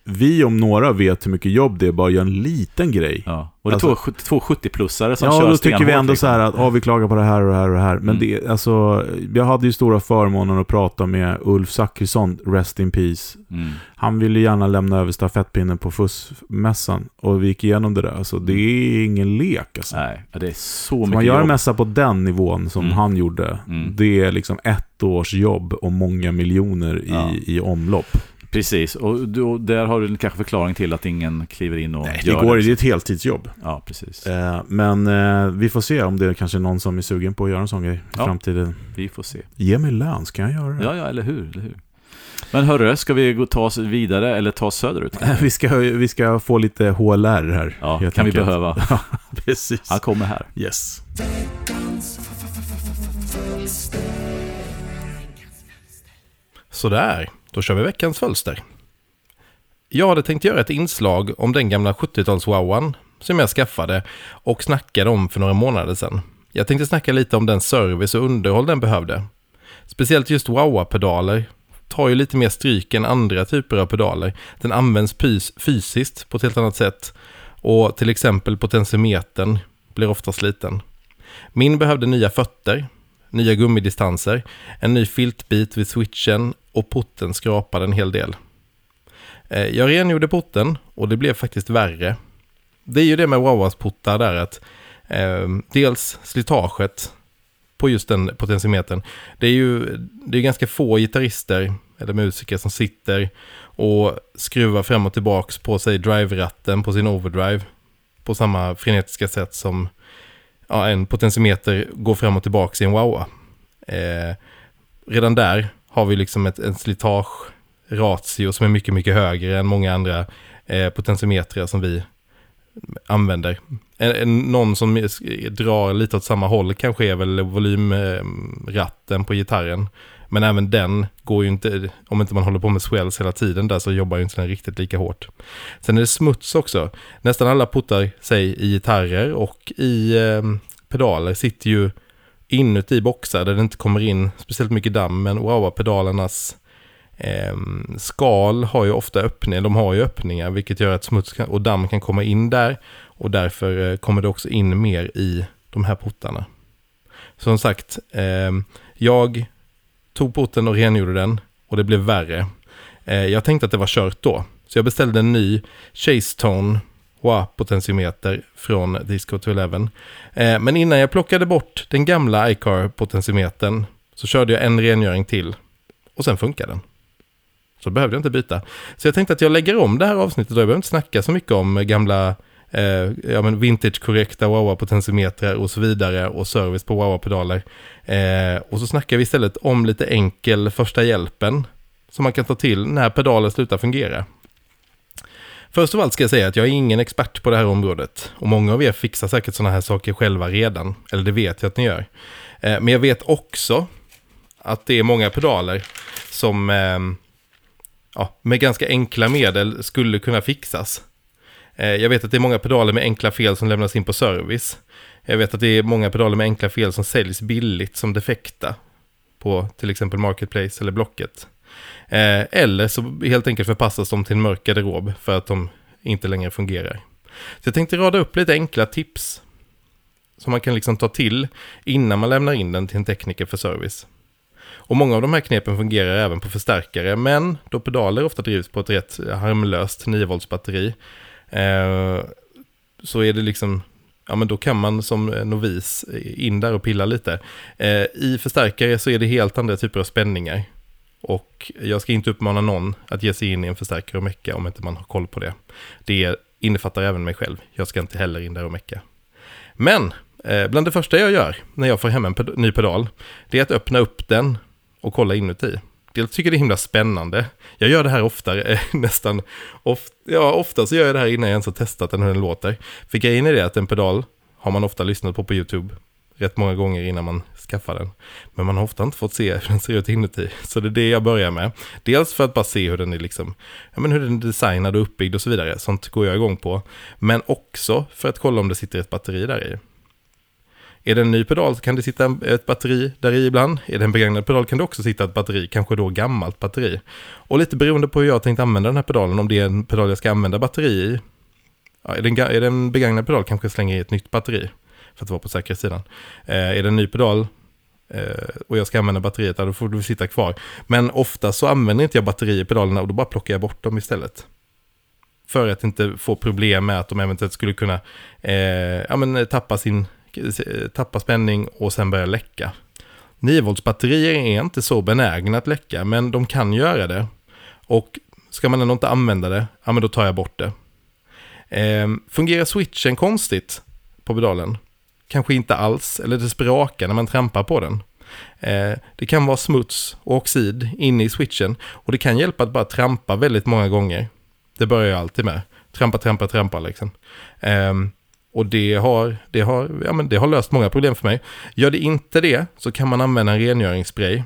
B: vi om några vet hur mycket jobb det är bara att göra en liten grej.
A: Ja. Och det är
B: Alltså-
A: två, två 70-plussare som
B: Ja,
A: kör
B: då tycker vi ändå
A: liksom.
B: så här att ah, vi klagar på det här och det här och det här. Men
A: Mm.
B: det, alltså, jag hade ju stora förmånen att prata med Ulf Zachrisson, Rest in Peace.
A: Mm.
B: Han ville gärna lämna över stafettpinnen på FUS-mässan och vi gick igenom det där. Alltså, det är ingen lek alltså.
A: Nej, ja, det är så
B: Så
A: mycket
B: man gör en mässa på den nivån som
A: Mm.
B: han gjorde.
A: Mm.
B: Det är liksom ett års jobb och många miljoner i,
A: Ja.
B: i omlopp.
A: Precis, och då, där har du en kanske förklaring till att ingen kliver in och
B: Nej, det
A: gör
B: går,
A: det.
B: det är ett heltidsjobb.
A: Ja, precis.
B: Eh, men eh, vi får se om det är kanske någon som är sugen på att göra en sån grej i
A: Ja.
B: framtiden.
A: Vi får se.
B: Ge mig lön, ska jag göra det?
A: Ja, ja, eller hur? Eller hur? Men hörru, ska vi gå ta oss vidare eller ta oss söderut?
B: Vi ska, vi ska få lite HLR här.
A: Ja, kan vi
B: enkelt.
A: behöva.
B: Precis.
A: Han kommer här.
B: Yes.
C: Sådär, då kör vi veckans fölster. Jag hade tänkt göra ett inslag om den gamla 70-tals-wowan som jag skaffade och snackade om för några månader sedan. Jag tänkte snacka lite om den service och underhåll den behövde. Speciellt just wowa-pedaler tar ju lite mer stryk än andra typer av pedaler. Den används fysiskt på ett helt annat sätt och till exempel potentiometern blir ofta sliten. Min behövde nya fötter, nya gummidistanser, en ny filtbit vid switchen och porten skrapade en hel del. Eh, jag rengjorde porten och det blev faktiskt värre. Det är ju det med Wawas portar där att eh, dels slitaget på just den potentiometern. Det är ju det är ganska få gitarrister eller musiker som sitter och skruvar fram och tillbaks på sig drive-ratten på sin overdrive på samma frenetiska sätt som ja, en potentiometer går fram och tillbaks i en Wawa. Eh, redan där har vi liksom ett, en slitage-ratio som är mycket, mycket högre än många andra eh, potentiometrar som vi använder. En, en, någon som drar lite åt samma håll kanske är väl volymratten eh, på gitarren. Men även den går ju inte, om inte man håller på med swells hela tiden där så jobbar ju inte den riktigt lika hårt. Sen är det smuts också. Nästan alla puttar sig i gitarrer och i eh, pedaler sitter ju inuti boxar där det inte kommer in speciellt mycket damm. Men Wawa-pedalernas eh, skal har ju ofta öppningar, de har ju öppningar vilket gör att smuts och damm kan komma in där. Och därför eh, kommer det också in mer i de här portarna. Som sagt, eh, jag tog porten och rengjorde den och det blev värre. Eh, jag tänkte att det var kört då. Så jag beställde en ny Chase Tone WA-potentiometer från Disco 211. Eh, men innan jag plockade bort den gamla iCar-potentiometern så körde jag en rengöring till och sen funkade den. Så behövde jag inte byta. Så jag tänkte att jag lägger om det här avsnittet och jag behöver inte snacka så mycket om gamla eh, ja, men vintage-korrekta Wawa-potentiometrar och så vidare och service på Wawa-pedaler. Eh, och så snackar vi istället om lite enkel första hjälpen som man kan ta till när pedalen slutar fungera. Först av allt ska jag säga att jag är ingen expert på det här området. Och många av er fixar säkert sådana här saker själva redan. Eller det vet jag att ni gör. Eh, men jag vet också att det är många pedaler som ehm, ja, med ganska enkla medel skulle kunna fixas. Eh, jag vet att det är många pedaler med enkla fel som lämnas in på service. Jag vet att det är många pedaler med enkla fel som säljs billigt som defekta på till exempel Marketplace eller Blocket. Eh, eller så helt enkelt förpassas de till en mörk garderob för att de inte längre fungerar. Så jag tänkte rada upp lite enkla tips som man kan liksom ta till innan man lämnar in den till en tekniker för service. Och många av de här knepen fungerar även på förstärkare, men då pedaler ofta drivs på ett rätt harmlöst 9 volts batteri eh, så är det liksom ja men då kan man som novis in där och pilla lite. Eh, I förstärkare så är det helt andra typer av spänningar. Och jag ska inte uppmana någon att ge sig in i en förstärkare och mecka om inte man har koll på det. Det innefattar även mig själv. Jag ska inte heller in där och mecka. Men eh, bland det första jag gör när jag får hem en ped ny pedal, det är att öppna upp den och kolla inuti. Jag tycker det är himla spännande. Jag gör det här oftare, eh, nästan ofta, ja ofta så gör jag det här innan jag ens har testat den hur den låter. För grejen är det att en pedal har man ofta lyssnat på på YouTube rätt många gånger innan man skaffar den. Men man har ofta inte fått se hur den ser ut inuti. Så det är det jag börjar med. Dels för att bara se hur den är liksom, ja men hur den är designad och uppbyggd och så vidare. Sånt går jag igång på. Men också för att kolla om det sitter ett batteri där i. Är det en ny pedal så kan det sitta ett batteri där i ibland. Är det en begagnad pedal kan det också sitta ett batteri, kanske då gammalt batteri. Och lite beroende på hur jag tänkt använda den här pedalen, om det är en pedal jag ska använda batteri i. Ja, är, det en, är det en begagnad pedal kanske jag slänger i ett nytt batteri för att vara på säkra sidan. Eh, är det en ny pedal eh, och jag ska använda batteriet, då får du sitta kvar. Men ofta så använder inte jag batteri i pedalerna och då bara plockar jag bort dem istället. För att inte få problem med att de eventuellt skulle kunna eh, ja, men, eh, tappa, sin, eh, tappa spänning och sen börja läcka. 9 volts batterier är inte så benägna att läcka, men de kan göra det. Och ska man ändå inte använda det, ja men då tar jag bort det. Eh, fungerar switchen konstigt på pedalen? Kanske inte alls, eller det sprakar när man trampar på den. Eh, det kan vara smuts och oxid inne i switchen och det kan hjälpa att bara trampa väldigt många gånger. Det börjar jag alltid med. Trampa, trampa, trampa liksom. Eh, och det har, det, har, ja, men det har löst många problem för mig. Gör det inte det så kan man använda en rengöringsspray.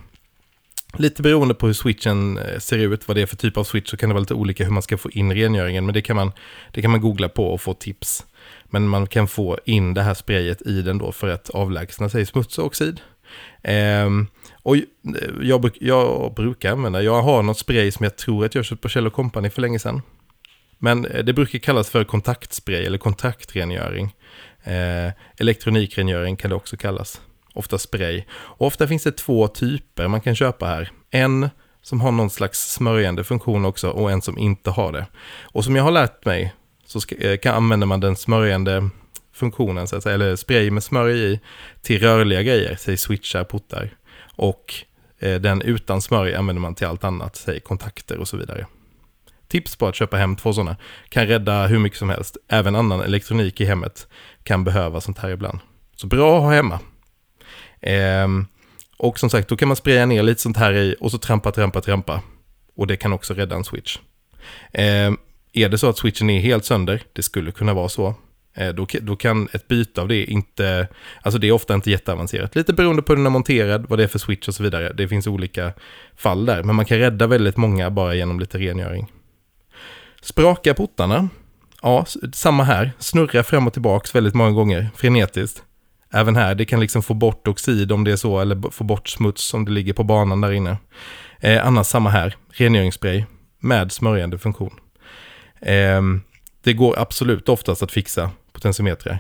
C: Lite beroende på hur switchen eh, ser ut, vad det är för typ av switch, så kan det vara lite olika hur man ska få in rengöringen. Men det kan man, det kan man googla på och få tips. Men man kan få in det här sprayet i den då för att avlägsna sig smuts och oxid. Eh, och jag, jag, brukar använda, jag har något spray som jag tror att jag köpt på Kjell Company för länge sedan. Men eh, det brukar kallas för kontaktspray eller kontaktrengöring. Eh, elektronikrengöring kan det också kallas. Ofta spray. Och ofta finns det två typer man kan köpa här. En som har någon slags smörjande funktion också och en som inte har det. Och som jag har lärt mig så ska, eh, kan, använder man den smörjande funktionen, så att säga, eller spray med smörj i, till rörliga grejer, säg switchar, portar. Och eh, den utan smörj använder man till allt annat, säg kontakter och så vidare. Tips på att köpa hem två sådana kan rädda hur mycket som helst. Även annan elektronik i hemmet kan behöva sånt här ibland. Så bra att ha hemma. Ehm, och som sagt, då kan man spraya ner lite sånt här i och så trampa, trampa, trampa. Och det kan också rädda en switch. Ehm, är det så att switchen är helt sönder, det skulle kunna vara så, eh, då, då kan ett byte av det inte, alltså det är ofta inte jätteavancerat. Lite beroende på hur den är monterad, vad det är för switch och så vidare. Det finns olika fall där, men man kan rädda väldigt många bara genom lite rengöring. Spraka portarna, ja, samma här. Snurra fram och tillbaks väldigt många gånger, frenetiskt. Även här, det kan liksom få bort oxid om det är så, eller få bort smuts om det ligger på banan där inne. Eh, annars samma här, rengöringsspray med smörjande funktion. Eh, det går absolut oftast att fixa potentiometrar.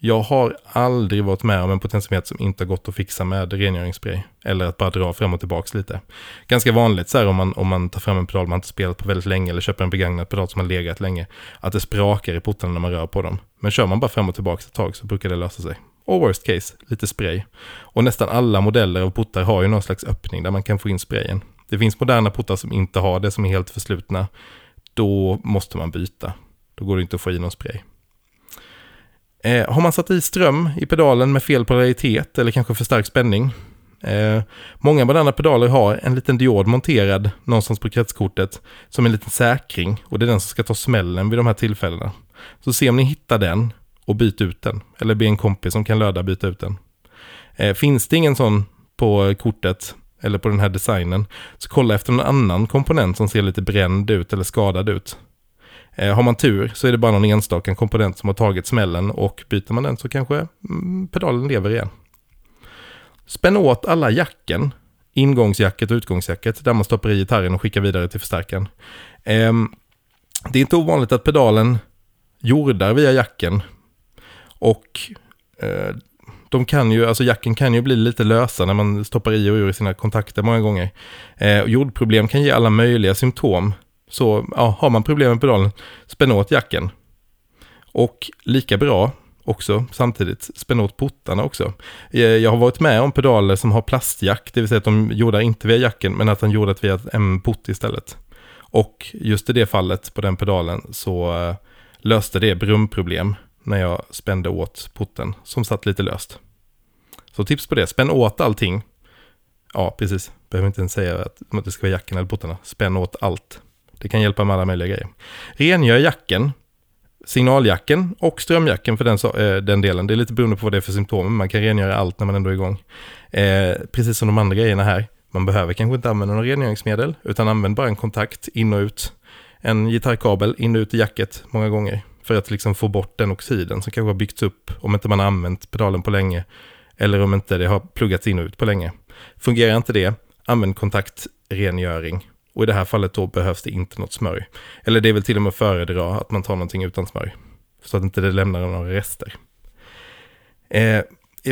C: Jag har aldrig varit med om en potentiometer som inte har gått att fixa med rengöringsspray. Eller att bara dra fram och tillbaka lite. Ganska vanligt så här om man, om man tar fram en pedal man inte spelat på väldigt länge eller köper en begagnad pedal som har legat länge. Att det sprakar i portarna när man rör på dem. Men kör man bara fram och tillbaka ett tag så brukar det lösa sig. Och worst case, lite spray. Och nästan alla modeller av portar har ju någon slags öppning där man kan få in sprayen. Det finns moderna portar som inte har det, som är helt förslutna då måste man byta. Då går det inte att få i någon spray. Eh, har man satt i ström i pedalen med fel polaritet eller kanske för stark spänning. Eh, många moderna pedaler har en liten diod monterad någonstans på kretskortet som en liten säkring och det är den som ska ta smällen vid de här tillfällena. Så se om ni hittar den och byt ut den. Eller be en kompis som kan löda byta ut den. Eh, finns det ingen sån på kortet eller på den här designen, så kolla efter någon annan komponent som ser lite bränd ut eller skadad ut. Eh, har man tur så är det bara någon enstaka komponent som har tagit smällen och byter man den så kanske mm, pedalen lever igen. Spänn åt alla jacken, ingångsjacket och utgångsjacket, där man stoppar i gitarren och skickar vidare till förstärkaren. Eh, det är inte ovanligt att pedalen jordar via jacken och eh, de kan ju, alltså jacken kan ju bli lite lösa när man stoppar i och ur sina kontakter många gånger. Eh, jordproblem kan ge alla möjliga symptom. Så ja, har man problem med pedalen, spänn åt jacken. Och lika bra också samtidigt, spänn åt portarna också. Eh, jag har varit med om pedaler som har plastjack, det vill säga att de jordar inte via jacken, men att de jordat via en port istället. Och just i det fallet på den pedalen så eh, löste det brumproblem när jag spände åt porten som satt lite löst. Så tips på det, spänn åt allting. Ja, precis. Behöver inte ens säga att det ska vara jacken eller portarna. Spänn åt allt. Det kan hjälpa med alla möjliga grejer. Rengör jacken, signaljacken och strömjacken för den, eh, den delen. Det är lite beroende på vad det är för symptom. Man kan rengöra allt när man ändå är igång. Eh, precis som de andra grejerna här. Man behöver kanske inte använda några rengöringsmedel, utan använd bara en kontakt in och ut. En gitarrkabel in och ut i jacket många gånger för att liksom få bort den oxiden som kanske har byggts upp om inte man har använt pedalen på länge eller om inte det har pluggats in och ut på länge. Fungerar inte det, använd kontaktrengöring. Och i det här fallet då behövs det inte något smörj. Eller det är väl till och med att föredra att man tar någonting utan smörj. Så att inte det lämnar några rester. Eh,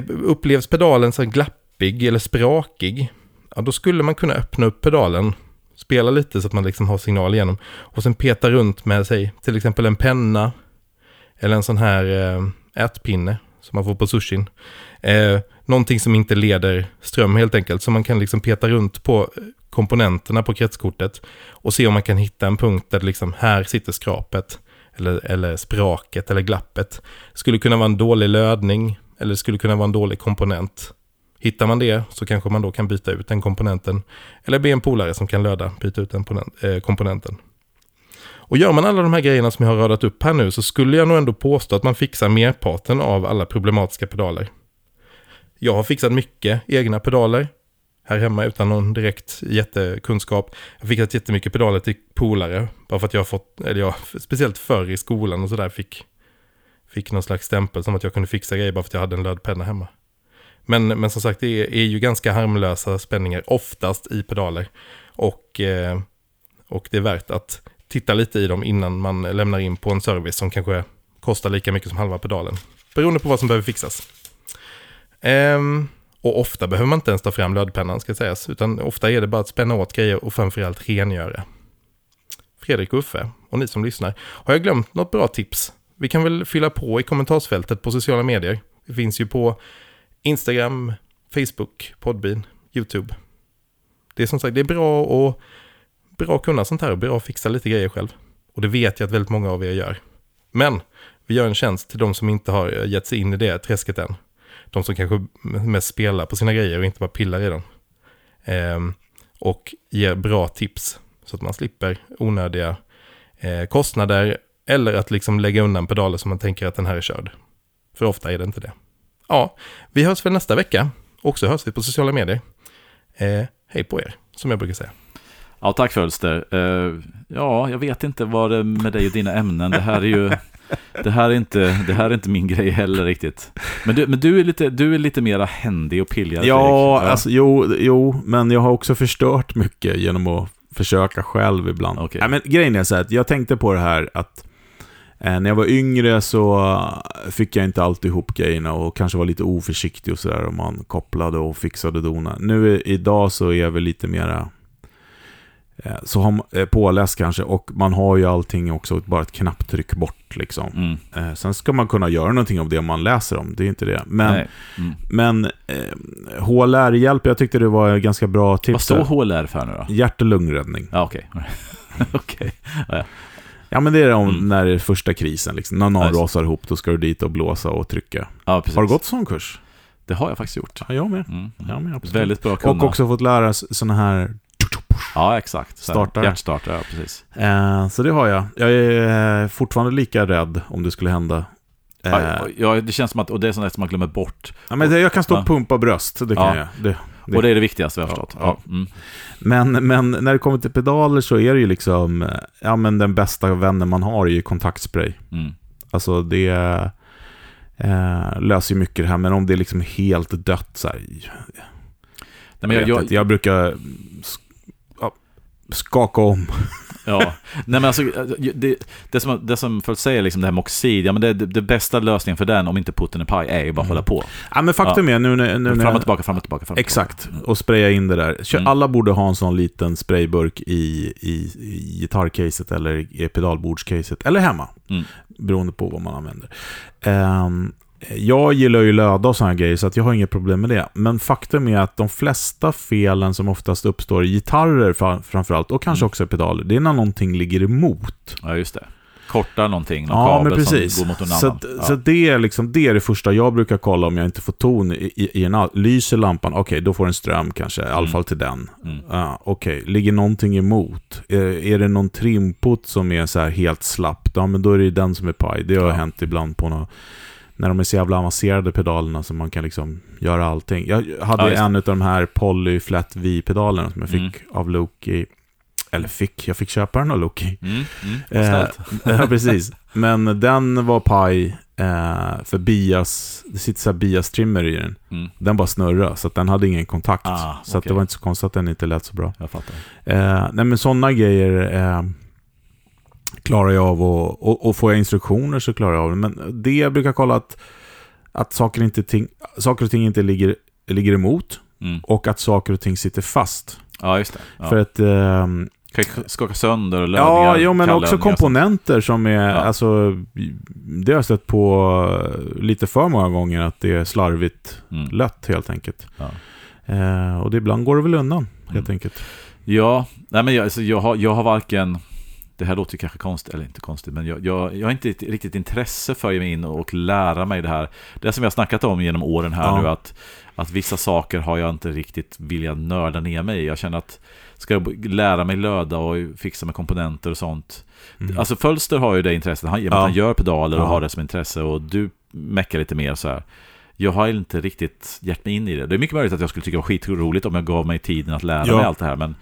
C: upplevs pedalen så glappig eller sprakig, ja, då skulle man kunna öppna upp pedalen, spela lite så att man liksom har signal igenom och sen peta runt med sig till exempel en penna eller en sån här eh, ätpinne som man får på sushin. Eh, någonting som inte leder ström helt enkelt, så man kan liksom peta runt på komponenterna på kretskortet och se om man kan hitta en punkt där liksom här sitter skrapet eller, eller spraket eller glappet. Det skulle kunna vara en dålig lödning eller det skulle kunna vara en dålig komponent. Hittar man det så kanske man då kan byta ut den komponenten eller be en polare som kan löda byta ut den eh, komponenten. Och gör man alla de här grejerna som jag har radat upp här nu så skulle jag nog ändå påstå att man fixar merparten av alla problematiska pedaler. Jag har fixat mycket egna pedaler här hemma utan någon direkt jättekunskap. Jag har fixat jättemycket pedaler till polare, bara för att jag har fått, eller jag, speciellt förr i skolan och sådär fick, fick någon slags stämpel som att jag kunde fixa grejer bara för att jag hade en lödpenna hemma. Men, men som sagt, det är, är ju ganska harmlösa spänningar, oftast i pedaler. Och, eh, och det är värt att titta lite i dem innan man lämnar in på en service som kanske kostar lika mycket som halva pedalen. Beroende på vad som behöver fixas. Ehm, och ofta behöver man inte ens ta fram lödpennan ska sägas, utan ofta är det bara att spänna åt grejer och framförallt rengöra. Fredrik och Uffe, och ni som lyssnar, har jag glömt något bra tips? Vi kan väl fylla på i kommentarsfältet på sociala medier. Det finns ju på Instagram, Facebook, Podbean, YouTube. Det är som sagt, det är bra att bra att kunna sånt här och bra att fixa lite grejer själv. Och det vet jag att väldigt många av er gör. Men vi gör en tjänst till de som inte har eh, gett sig in i det träsket än de som kanske mest spelar på sina grejer och inte bara pillar i dem. Ehm, och ger bra tips så att man slipper onödiga eh, kostnader eller att liksom lägga undan pedaler som man tänker att den här är körd. För ofta är det inte det. Ja, vi hörs väl nästa vecka. Och så hörs vi på sociala medier. Eh, hej på er, som jag brukar säga.
A: Ja, tack Fölster. Uh, ja, jag vet inte vad det är med dig och dina ämnen. Det här är ju det här är inte, det här är inte min grej heller riktigt. Men du, men du är lite, du är lite mera händig och pilligare.
B: Ja, ja, alltså jo, jo, men jag har också förstört mycket genom att försöka själv ibland.
A: Okay.
B: Ja, men grejen är så att jag tänkte på det här att eh, när jag var yngre så fick jag inte alltid ihop grejerna och kanske var lite oförsiktig och sådär. Och man kopplade och fixade och donade. Nu idag så är jag väl lite mera Eh, så har man, eh, påläst kanske och man har ju allting också bara ett knapptryck bort liksom. Mm. Eh, sen ska man kunna göra någonting av det man läser om, det är inte det. Men, mm. men eh, HLR-hjälp, jag tyckte det var ganska bra tips.
A: Vad står HLR för nu då?
B: Hjärt och lungräddning.
A: Ja, okej. Okay. okay. Ja, ja.
B: ja, men det är om mm. när det är första krisen, liksom. när någon rasar ihop, då ska du dit och blåsa och trycka.
A: Ja,
B: har du gått sån kurs?
A: Det har jag faktiskt gjort.
B: Ja, jag med. Mm. Jag med
A: Väldigt bra
B: kunna. Och också fått lära sådana här
A: Ja, exakt.
B: Startare.
A: Hjärtstartare, ja precis.
B: Eh, så det har jag. Jag är eh, fortfarande lika rädd om det skulle hända.
A: Eh, ja, det känns som att, och det är sånt som man glömmer bort.
B: Ja, men jag kan stå och pumpa bröst, det kan ja. jag. Det,
A: det. Och det är det viktigaste, jag har förstått. Ja.
B: Mm. Men, men när det kommer till pedaler så är det ju liksom, ja men den bästa vännen man har är ju kontaktspray. Mm. Alltså det eh, löser ju mycket det här, men om det är liksom helt dött så här, Nej, men jag, jag, jag, brukar skaka om.
A: Ja, nej men alltså det, det som, det som folk säger, liksom det här med oxid, ja men det, det, det bästa lösningen för den, om inte putten är paj, är ju bara att hålla på.
B: Ja men faktum ja. är nu när... Nu
A: fram och tillbaka, fram och tillbaka. Fram
B: och exakt, tillbaka. och spraya in det där. Mm. Alla borde ha en sån liten sprayburk i, i, i gitarrcaset eller i pedalbordscaset, eller hemma. Mm. Beroende på vad man använder. Um, jag gillar ju löda och sådana grejer, så att jag har inget problem med det. Men faktum är att de flesta felen som oftast uppstår i gitarrer framförallt, och kanske mm. också i pedaler, det är när någonting ligger emot.
A: Ja, just det. Korta någonting, någon ja, kabel men precis. som går mot någon
B: så
A: annan.
B: Ja. Så det är, liksom, det är det första jag brukar kolla om jag inte får ton i, i, i en... Lyser lampan, okej, okay, då får den ström kanske, i alla mm. fall till den. Mm. Uh, okej, okay. ligger någonting emot? Är, är det någon trimput som är så helt slapp? Ja, men då är det den som är paj. Det har ja. hänt ibland på något när de är så jävla avancerade pedalerna som man kan liksom göra allting. Jag hade ja, en av de här Poly Flat V-pedalerna som jag fick mm. av Loki. Eller fick, jag fick köpa den av Loki.
A: Mm, mm,
B: Eh, precis. Men den var paj eh, för bias, det sitter så här bias-trimmer i den.
A: Mm,
B: Den bara snurrade, så den hade ingen kontakt.
A: Ah,
B: så
A: okej.
B: det var inte så konstigt att den inte lät så bra.
A: jag fattar.
B: Eh, nej men sådana grejer eh, klarar jag av och, och, och får jag instruktioner så klarar jag av det. Men det jag brukar kolla att, att saker, inte ting, saker och ting inte ligger, ligger emot
A: Mm.
B: och att saker och ting sitter fast.
A: Ja, just det. Ja.
B: För att... ehm,
A: kan skaka sönder lödningar.
B: Ja, jo, men också komponenter som är,
A: Ja.
B: alltså, det har jag stött på lite för många gånger att det är slarvigt
A: Mm.
B: lött helt enkelt.
A: Ja.
B: Eh, och det, ibland går det väl undan, helt
A: Mm.
B: enkelt.
A: Ja, nej men jag, alltså, jag, har, jag har varken... Det här låter kanske konstigt, eller inte konstigt, men jag, jag, jag har inte riktigt intresse för att ge mig in och lära mig det här. Det som jag har snackat om genom åren här
B: Ja.
A: nu, att, att vissa saker har jag inte riktigt velat nörda ner mig i. Jag känner att ska jag lära mig löda och fixa med komponenter och sånt.
B: Mm.
A: Alltså Fölster har ju det intresset, han,
B: Ja.
A: han gör pedaler och
B: Ja.
A: har det som intresse och du meckar lite mer så här. Jag har inte riktigt gett mig in i det. Det är mycket möjligt att jag skulle tycka det var skitroligt om jag gav mig tiden att lära
B: Ja.
A: mig allt det här, men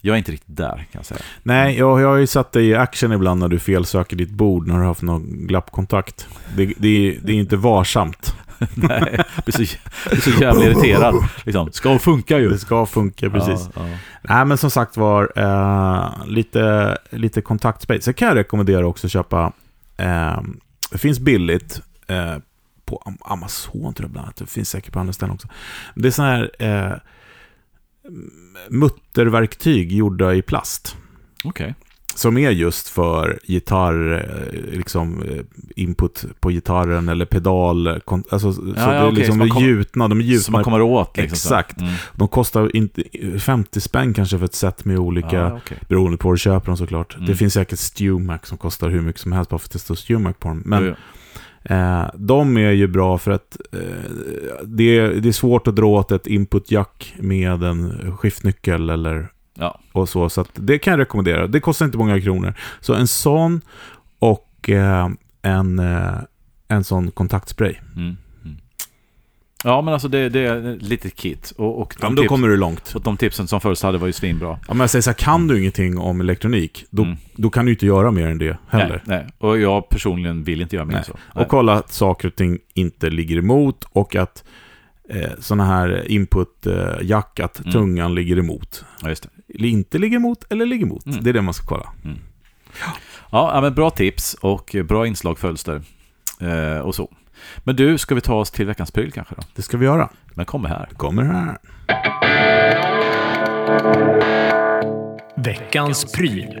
A: jag är inte riktigt där kan jag säga.
B: Nej, jag, jag har ju satt dig i action ibland när du felsöker ditt bord när du har haft någon glappkontakt. Det, det, är, det är inte varsamt.
A: Nej, så, jag blir så jävla irriterad. Liksom, ska funka ju.
B: Det ska funka, precis.
A: Ja, ja.
B: Nej, men som sagt var, eh, lite, lite kontaktspray. Sen kan jag rekommendera också att köpa, eh, det finns billigt eh, på Am- Amazon tror jag bland annat. Det finns säkert på andra ställen också. Det är sådana här eh, mutterverktyg gjorda i plast.
A: Okej.
B: Som är just för gitarr, eh, liksom eh, input på gitarren eller pedal. Alltså, så det
A: ja,
B: är
A: okej,
B: liksom
A: man kom-
B: gjutna, de är gjutna.
A: man kommer åt liksom.
B: Exakt.
A: Mm.
B: De kostar inte 50 spänn kanske för ett set med olika,
A: Ja, okej.
B: beroende på hur du köper dem såklart.
A: Mm.
B: Det finns säkert StewMac som kostar hur mycket som helst bara för att det står StewMac på dem. Men
A: jo.
B: Eh, de är ju bra för att eh, det, är, det är svårt att dra åt ett input jack med en skiftnyckel eller
A: Ja.
B: och så. Så det kan jag rekommendera. Det kostar inte många kronor. Så en sån och eh, en, eh, en sån kontaktspray.
A: Mm. Mm. Ja, men alltså det, det är ett litet kit. Och, och,
B: Ja, men då
A: tips,
B: kommer du långt.
A: och de tipsen som först hade var ju svinbra.
B: Om jag säger så här, kan du ingenting om elektronik, då,
A: Mm.
B: då kan du inte göra mer än det heller.
A: Nej, nej, och jag personligen vill inte göra mer än så. Nej.
B: Och kolla att saker och ting inte ligger emot och att eh, sådana här input-jack, att
A: Mm.
B: tungan ligger emot.
A: Ja, just det.
B: Inte ligger emot, eller ligger emot.
A: Mm.
B: Det är det man ska kolla.
A: Ja, ja, men bra tips och bra inslag Fölster. Eh, och så. Men du, ska vi ta oss till veckans pryl kanske då?
B: Det ska vi göra.
A: Men kommer här.
B: Kommer här.
D: Veckans pryl.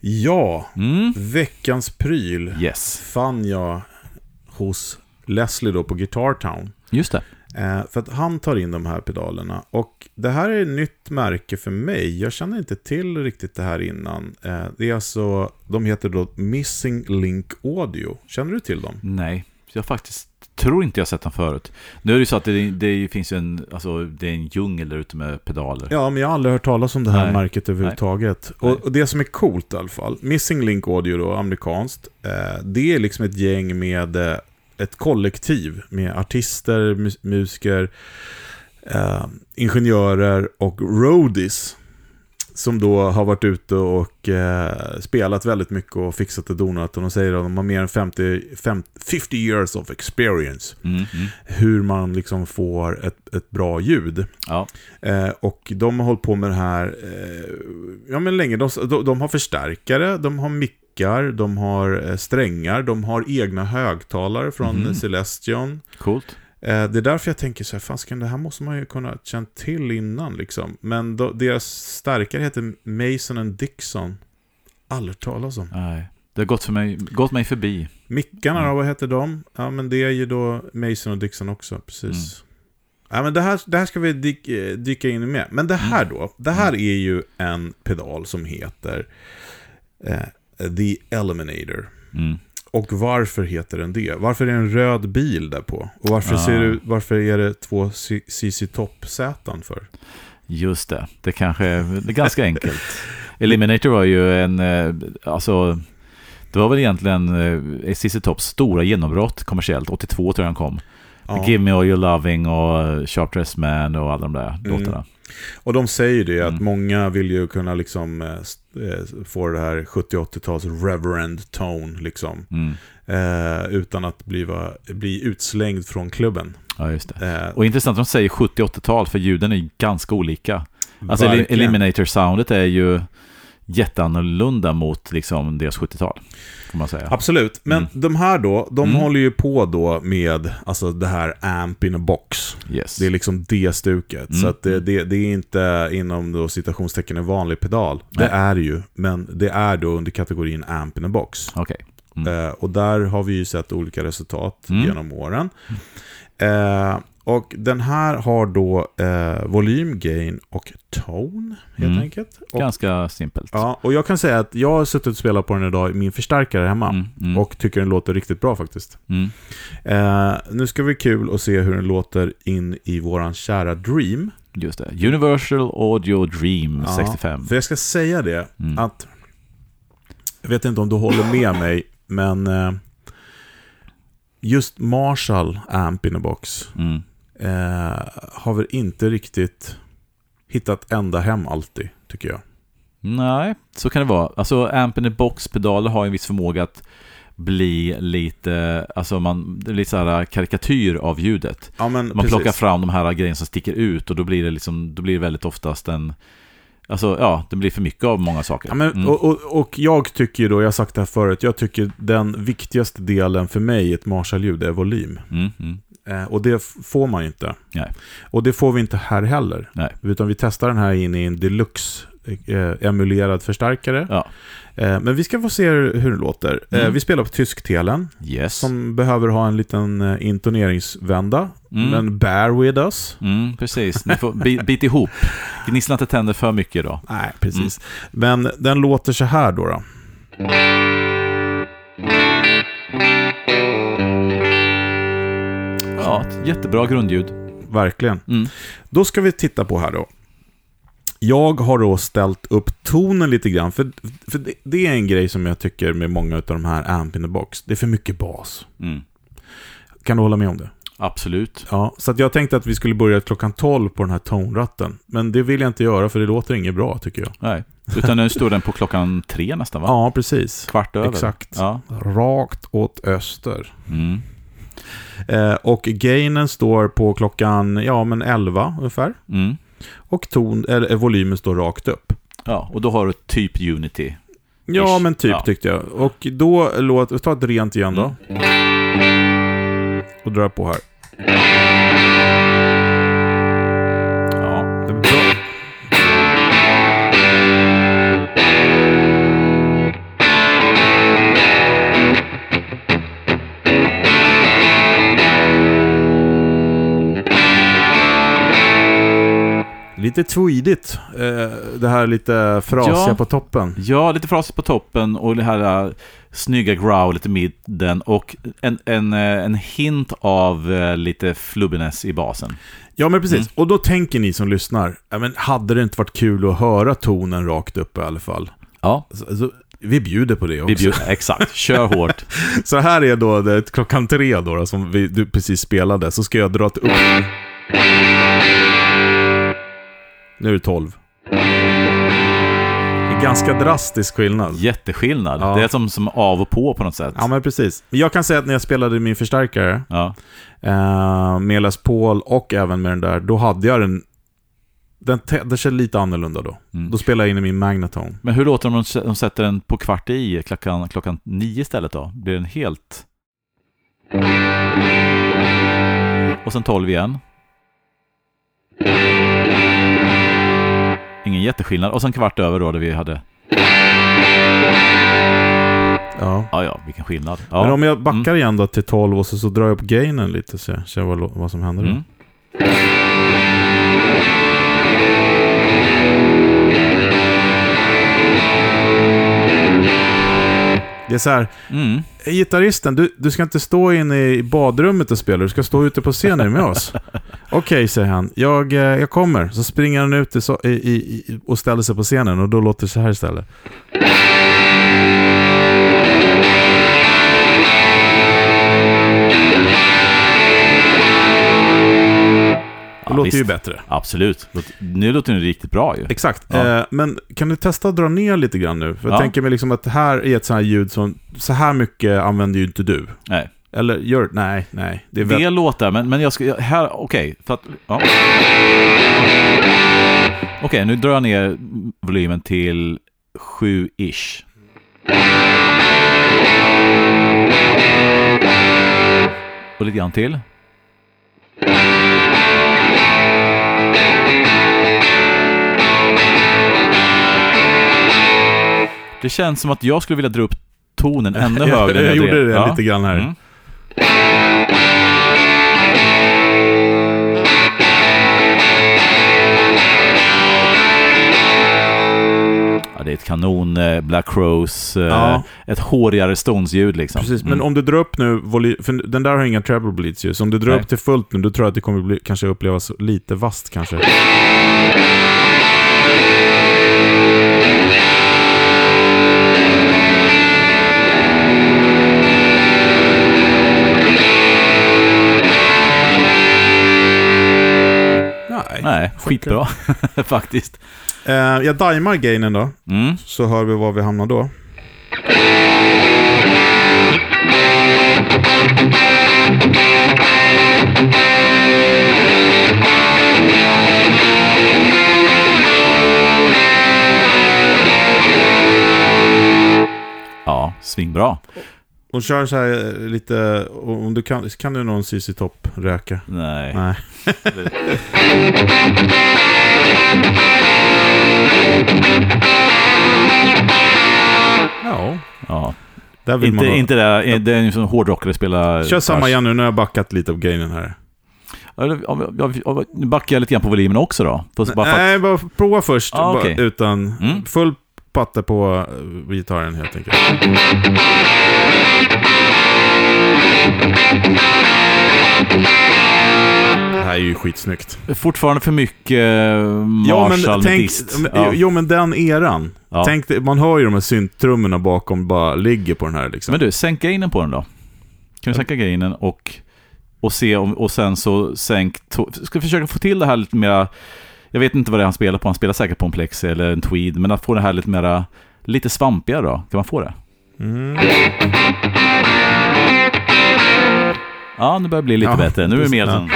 B: Ja,
A: Mm.
B: veckans pryl
A: Yes.
B: fann jag hos Leslie då på Guitar Town.
A: Just det.
B: Eh, för att han tar in de här pedalerna. Och det här är ett nytt märke för mig. Jag känner inte till riktigt det här innan. Eh, det är alltså, de heter då Missing Link Audio. Känner du till dem?
A: Nej, jag faktiskt tror inte jag sett den förut. Nu är det ju så att det, det finns ju en, alltså, det är en djungel där ute med pedaler.
B: Ja, men jag har aldrig hört talas om det här
A: Nej.
B: märket överhuvudtaget.
A: Nej.
B: Och, och det som är coolt i alla fall, Missing Link Audio då, amerikanskt, eh, det är liksom ett gäng med eh, ett kollektiv med artister, mus- musiker, eh, ingenjörer och roadies. Som då har varit ute och eh, spelat väldigt mycket och fixat och donat. Och de säger att de har mer än 50, 50, 50 years of experience.
A: Mm, mm.
B: Hur man liksom får ett, ett bra ljud.
A: Ja.
B: Eh, och de har hållit på med det här eh, ja, men länge. De, de, de har förstärkare, de har mickar, de har eh, strängar, de har egna högtalare från
A: Mhm.
B: Celestion.
A: Coolt.
B: Eh, det är därför jag tänker så här, fasken, det här måste man ju kunna känt till innan liksom. Men då, deras stärkare heter Mason and Dixon. Aldrig talas om.
A: Nej. Det har gått, för mig, gått mig förbi.
B: Mickarna
A: Mm.
B: då, vad heter de? Ja, men det är ju då Mason och Dixon också, precis.
A: Mm.
B: Ja, men det här, det här ska vi eh, dyka in i med. Men det här
A: Mm.
B: då, det här är ju en pedal som heter eh, The Eliminator.
A: Mm.
B: Och varför heter den det? Varför är det en röd bil där på? Och varför,
A: Ah.
B: ser det, varför är det två CC Top-sätan för?
A: Just det. Det kanske är, det är ganska enkelt. Eliminator var ju en, eh, alltså, det var väl egentligen eh, CC Tops stora genombrott kommersiellt. 82 tror jag han kom.
B: Ja.
A: Give Me All Your Loving och Sharp Dressed Man och alla de där
B: Mm.
A: låtarna.
B: Och de säger det att
A: Mm.
B: många vill ju kunna liksom eh, eh, få det här 70-80-tals reverend tone liksom.
A: Mm.
B: Eh, utan att bli, va, bli utslängd från klubben.
A: Ja, just det.
B: Eh,
A: Och intressant att de säger 70-80-tal, för ljuden är ju ganska olika. Alltså
B: verkligen.
A: Eliminator-soundet är ju jätteannorlunda mot liksom deras 70-tal, får man säga.
B: Absolut, men
A: Mm.
B: de här då, de
A: Mm.
B: håller ju på då med alltså det här amp in a box.
A: Yes.
B: Det är liksom det stuket.
A: Mm.
B: Så att det, det, det är inte inom då citationstecken en vanlig pedal. Det
A: Nej.
B: är det ju, men det är då under kategorin amp in a box.
A: Okej. Mm.
B: Eh, och där har vi ju sett olika resultat
A: Mm.
B: genom åren. Eh, och den här har då eh, volym, gain och tone, helt
A: Mm.
B: enkelt. Och,
A: Ganska simpelt.
B: ja, och jag kan säga att jag har suttit och spelat på den idag i min förstärkare hemma.
A: Mm, mm,
B: Och tycker den låter riktigt bra faktiskt.
A: mm.
B: Eh, nu ska det bli kul att se hur den låter in i våran kära Dream.
A: Just det. Universal Audio Dream
B: Ja,
A: 65.
B: För jag ska säga det,
A: Mm.
B: att jag vet inte om du håller med mig, men eh, just Marshall Amp in a Box
A: Mm.
B: Eh, har väl inte riktigt hittat ända hem alltid, tycker jag.
A: Nej, så kan det vara. Alltså Ampen i box-pedaler har en viss förmåga att bli lite, alltså man, lite så här karikatyr av ljudet.
B: Ja,
A: Man
B: precis.
A: plockar fram de här grejerna som sticker ut och då blir det liksom, då blir det väldigt oftast en, alltså ja, det blir för mycket av många saker.
B: Ja, men,
A: Mm.
B: och, och, och jag tycker då, jag har sagt det här förut, jag tycker den viktigaste delen för mig i ett Marshall-ljud är volym.
A: Mm, mm.
B: Eh, och det får man ju inte.
A: Nej.
B: Och det får vi inte här heller.
A: Nej.
B: Utan vi testar den här in i en deluxe eh, emulerad förstärkare.
A: Ja.
B: Eh, men vi ska få se hur, det låter.
A: Mm.
B: vi spelar på tysktelen
A: Yes.
B: som behöver ha en liten intoneringsvända.
A: Mm.
B: Men bear with us.
A: Mm, precis. Ni får bi- bit ihop. Gnissla inte tänder för mycket idag.
B: Nej, precis. Men den låter så här då. då.
A: Ja, jättebra grundljud.
B: Verkligen.
A: Mm.
B: Då ska vi titta på här då. Jag har då ställt upp tonen lite grann, för, för det, det är en grej som jag tycker med många av de här amp in the box. Det är för mycket bas.
A: Mm.
B: Kan du hålla med om det?
A: Absolut.
B: Ja, så jag tänkte att vi skulle börja klockan 12 på den här tonratten. Men det vill jag inte göra för det låter inget bra tycker jag.
A: Nej. Utan nu står den på klockan tre nästan va?
B: Ja, precis.
A: Kvart över.
B: Exakt.
A: Ja.
B: Rakt åt öster.
A: Mm.
B: Eh, och gainen står på klockan, ja men 11 ungefär.
A: Mm.
B: Och ton, eller, eh, volymen står rakt upp.
A: Ja, och då har du typ Unity.
B: Ja,
A: Ish.
B: men typ
A: Ja.
B: tyckte jag. Och då, låt, vi tar ett rent igen då. Och drar på här. Lite tweedigt. Eh, det här lite frasiga
A: Ja.
B: på toppen.
A: ja, lite frasigt på toppen och det här äh, snygga growlet i mitten och en, en, äh, en hint av lite flubbiness i basen.
B: Ja, men precis.
A: Mm.
B: Och då tänker ni som lyssnar, ja, men hade det inte varit kul att höra tonen rakt upp i alla fall?
A: Ja,
B: Så, så, vi bjuder på det också.
A: vi bjuder, exakt. Kör hårt.
B: Så här är då det, klockan tre då, då som vi, du precis spelade, så ska jag dra upp. Nu är det 12. Det är ganska drastisk skillnad.
A: Jätteskillnad.
B: Ja.
A: Det är som, som av och på på något sätt.
B: Ja, men precis. Jag kan säga att när jag spelade min förstärkare,
A: Ja.
B: eh, med Les Paul och även med den där, då hade jag den... Den, den kände lite annorlunda då.
A: Mm.
B: Då spelade jag in i min Magnatone.
A: Men hur låter det om de sätter den på kvart i klockan, klockan nio istället då? Blir den helt... Och sen tolv igen. Ingen jätteskillnad. Och sen kvart över då, där vi hade...
B: Ja.
A: Ja, ja, vilken skillnad. Ja.
B: Men om jag backar igen då till 12 och så, så drar jag upp gainen lite så jag ser vad, vad som händer då.
A: Mm.
B: Det är så här,
A: Mm.
B: gitarristen, du, du ska inte stå inne i badrummet och spela, du ska stå ute på scenen med oss. Okej, säger han. Jag, eh, jag kommer. Så springer han ut i, i, i, och ställer sig på scenen och då låter det så här istället.
A: Ja,
B: låter
A: visst.
B: ju bättre.
A: Absolut. Nu låter den riktigt bra ju.
B: Exakt.
A: Ja.
B: Eh, men kan du testa att dra ner lite grann nu? För jag
A: Ja.
B: tänker mig liksom att det här är ett sånt här ljud som, så här mycket använder ju inte du.
A: Nej.
B: Eller gör, nej, nej. Det är väl,
A: Det låter, men, men jag ska, här, okej, att, ja. Okej, nu drar jag ner volymen till 7-ish. Och lite grann till. Det känns som att jag skulle vilja dra upp tonen ännu högre.
B: jag, jag gjorde det
A: Ja.
B: lite grann här.
A: Mm. Det är ett kanon eh, Black Rose, eh,
B: Ja.
A: ett hårigare Stones-ljud liksom.
B: Precis, men
A: Mm.
B: om du drar upp nu, för den där har inga treble bleeds ju, så om du drar
A: Nej.
B: upp till fullt nu, då tror jag att det kommer bli, kanske upplevas lite vast kanske. Nej.
A: Nej, skitbra faktiskt.
B: Eh, jag daimar gainen då,
A: Mm.
B: så hör vi var vi hamnar då.
A: Ja, svingbra.
B: Och kör så här eh, lite, om du kan, kan du någon CC Top-röka?
A: Nej.
B: Nej. Ja,
A: Ja.
B: där vill man
A: Inte,
B: ha-
A: inte det, det är en sån hårdrockare spelar...
B: Kör samma igen nu, nu har jag backat lite av gainen här.
A: Nu backar jag lite grann på volymen också då. Fast bara för att,
B: Nej, bara prova först.
A: Ah, okej.
B: utan
A: Mm.
B: full patte på eh, gitarren helt enkelt. Det här är ju skitsnyggt.
A: fortfarande för mycket eh,
B: Ja,
A: Marshall
B: men
A: med
B: tänk,
A: dist. Ja.
B: Jo, men den eran.
A: Ja.
B: Tänk, man hör ju de här synttrummorna bakom bara ligger på den här liksom.
A: Men du, sänk gainen på den då. Kan vi sänka gainen och, och se om, och sen så sänk... Ska vi försöka få till det här lite mera... Jag vet inte vad det är han spelar på, han spelar säkert på en plexi eller en tweed, men att få det här lite mera... Lite svampigare då, kan man få det?
B: Mm.
A: Ja, nu börjar det bli lite
B: Ja,
A: bättre. Nu är det mer
B: ja.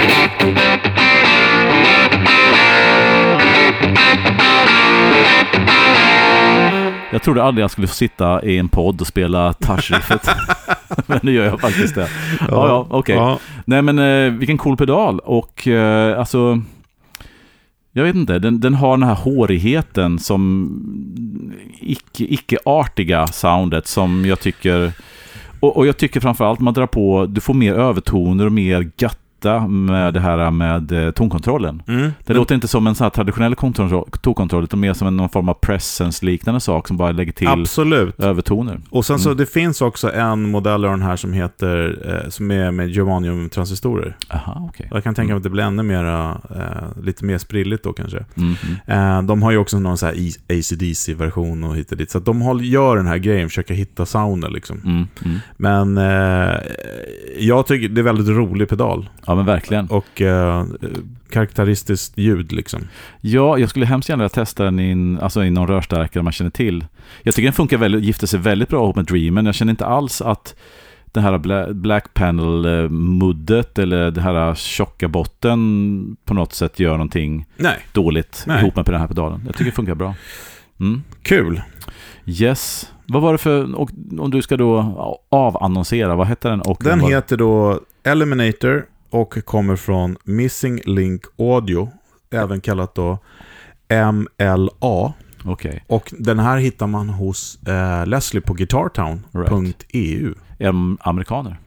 A: Jag trodde aldrig jag skulle få sitta i en podd och spela touch-riffet. men nu gör jag faktiskt det. Ja, ja, okej.
B: Ja.
A: Nej men eh, vilken cool pedal och eh, alltså jag vet inte, den, den har den här hårigheten som icke, icke-artiga soundet som jag tycker och, och jag tycker framförallt man drar på, du får mer övertoner och mer götta med det här med eh, tonkontrollen.
B: Mm.
A: Det låter inte som en sån här traditionell tonkontroll utan mer som en, någon form av presence-liknande sak som bara lägger till
B: Absolut.
A: övertoner.
B: Och sen så
A: Mm.
B: det finns också en modell av den här som heter, eh, som är med germanium-transistorer.
A: Aha, okej.
B: Jag kan tänka mig att det blir ännu mera, eh, lite mer sprilligt då kanske.
A: Mm, mm.
B: Eh, de har ju också någon så här ACDC-version och hit och dit. Så de håll, gör den här grejen, försöker hitta sounden liksom.
A: Mm, mm.
B: Men eh, jag tycker det är väldigt rolig pedal.
A: Ja men verkligen.
B: Och eh, karaktäristiskt ljud liksom.
A: Ja, jag skulle hemskt gärna testa den i, en, alltså i någon rörstärkare man känner till. Jag tycker den funkar väldigt, gifter sig väldigt bra ihop med Dreamen. Jag känner inte alls att det här Bla- Black Panel-muddet eller det här tjocka botten på något sätt gör någonting
B: Nej,
A: dåligt
B: Nej.
A: ihop med den här pedalen. Jag tycker det funkar bra. Mm.
B: kul.
A: Yes. Vad var det för, och, om du ska då avannonsera, vad heter den? Och
B: Den
A: vad-
B: heter då Eliminator och kommer från Missing Link Audio, även kallat då MLA.
A: Okej.
B: Och den här hittar man hos eh, Leslie på guitartown.eu.
A: Em, Amerikaner.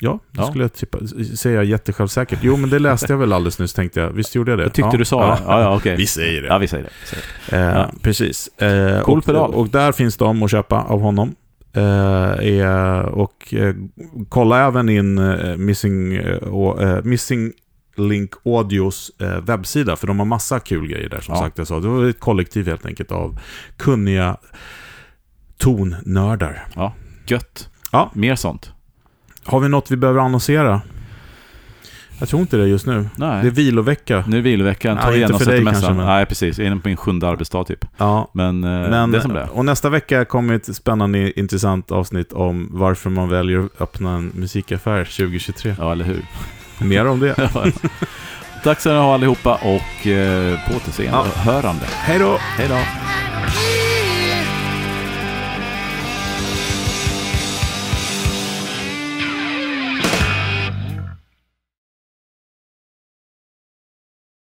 B: Ja, det
A: Ja.
B: skulle jag tippa, säger jag jättesjälvsäkert. Jo, men det läste jag väl alldeles nyss tänkte jag. Visst gjorde jag det?
A: Jag tyckte
B: ja.
A: du sa det. Ja, ja, okej.
B: Vi säger det.
A: Ja, vi säger det. Vi säger det.
B: Eh,
A: Ja.
B: Precis. Eh,
A: Cool
B: och,
A: pedal.
B: och där finns de att köpa av honom. Eh, är, och eh, kolla även in eh, Missing, Missing Link Audios webbsida, för de har massa kul grejer där som
A: Ja.
B: sagt. Jag sa. Det var ett kollektiv helt enkelt av kunniga tonnördar.
A: Gött.
B: Ja.
A: Mer sånt.
B: Har vi något vi behöver annonsera? Jag tror inte det just nu.
A: Nej.
B: Det är vilovecka.
A: Nu är viloveckan, ta
B: Nej,
A: igen
B: inte för dig kanske, men-
A: Nej, precis. Jag är inne på min sjunde arbetsdag typ.
B: Ja.
A: Men, eh,
B: Men,
A: det är som det
B: och nästa vecka kommer ett spännande, intressant avsnitt om varför man väljer att öppna en musikaffär 2023.
A: Ja, eller hur?
B: Mer om det.
A: Tack ska ni ha allihopa och eh, på återseende.
B: Ja.
A: Hörande.
B: Hej då!
A: Hej då!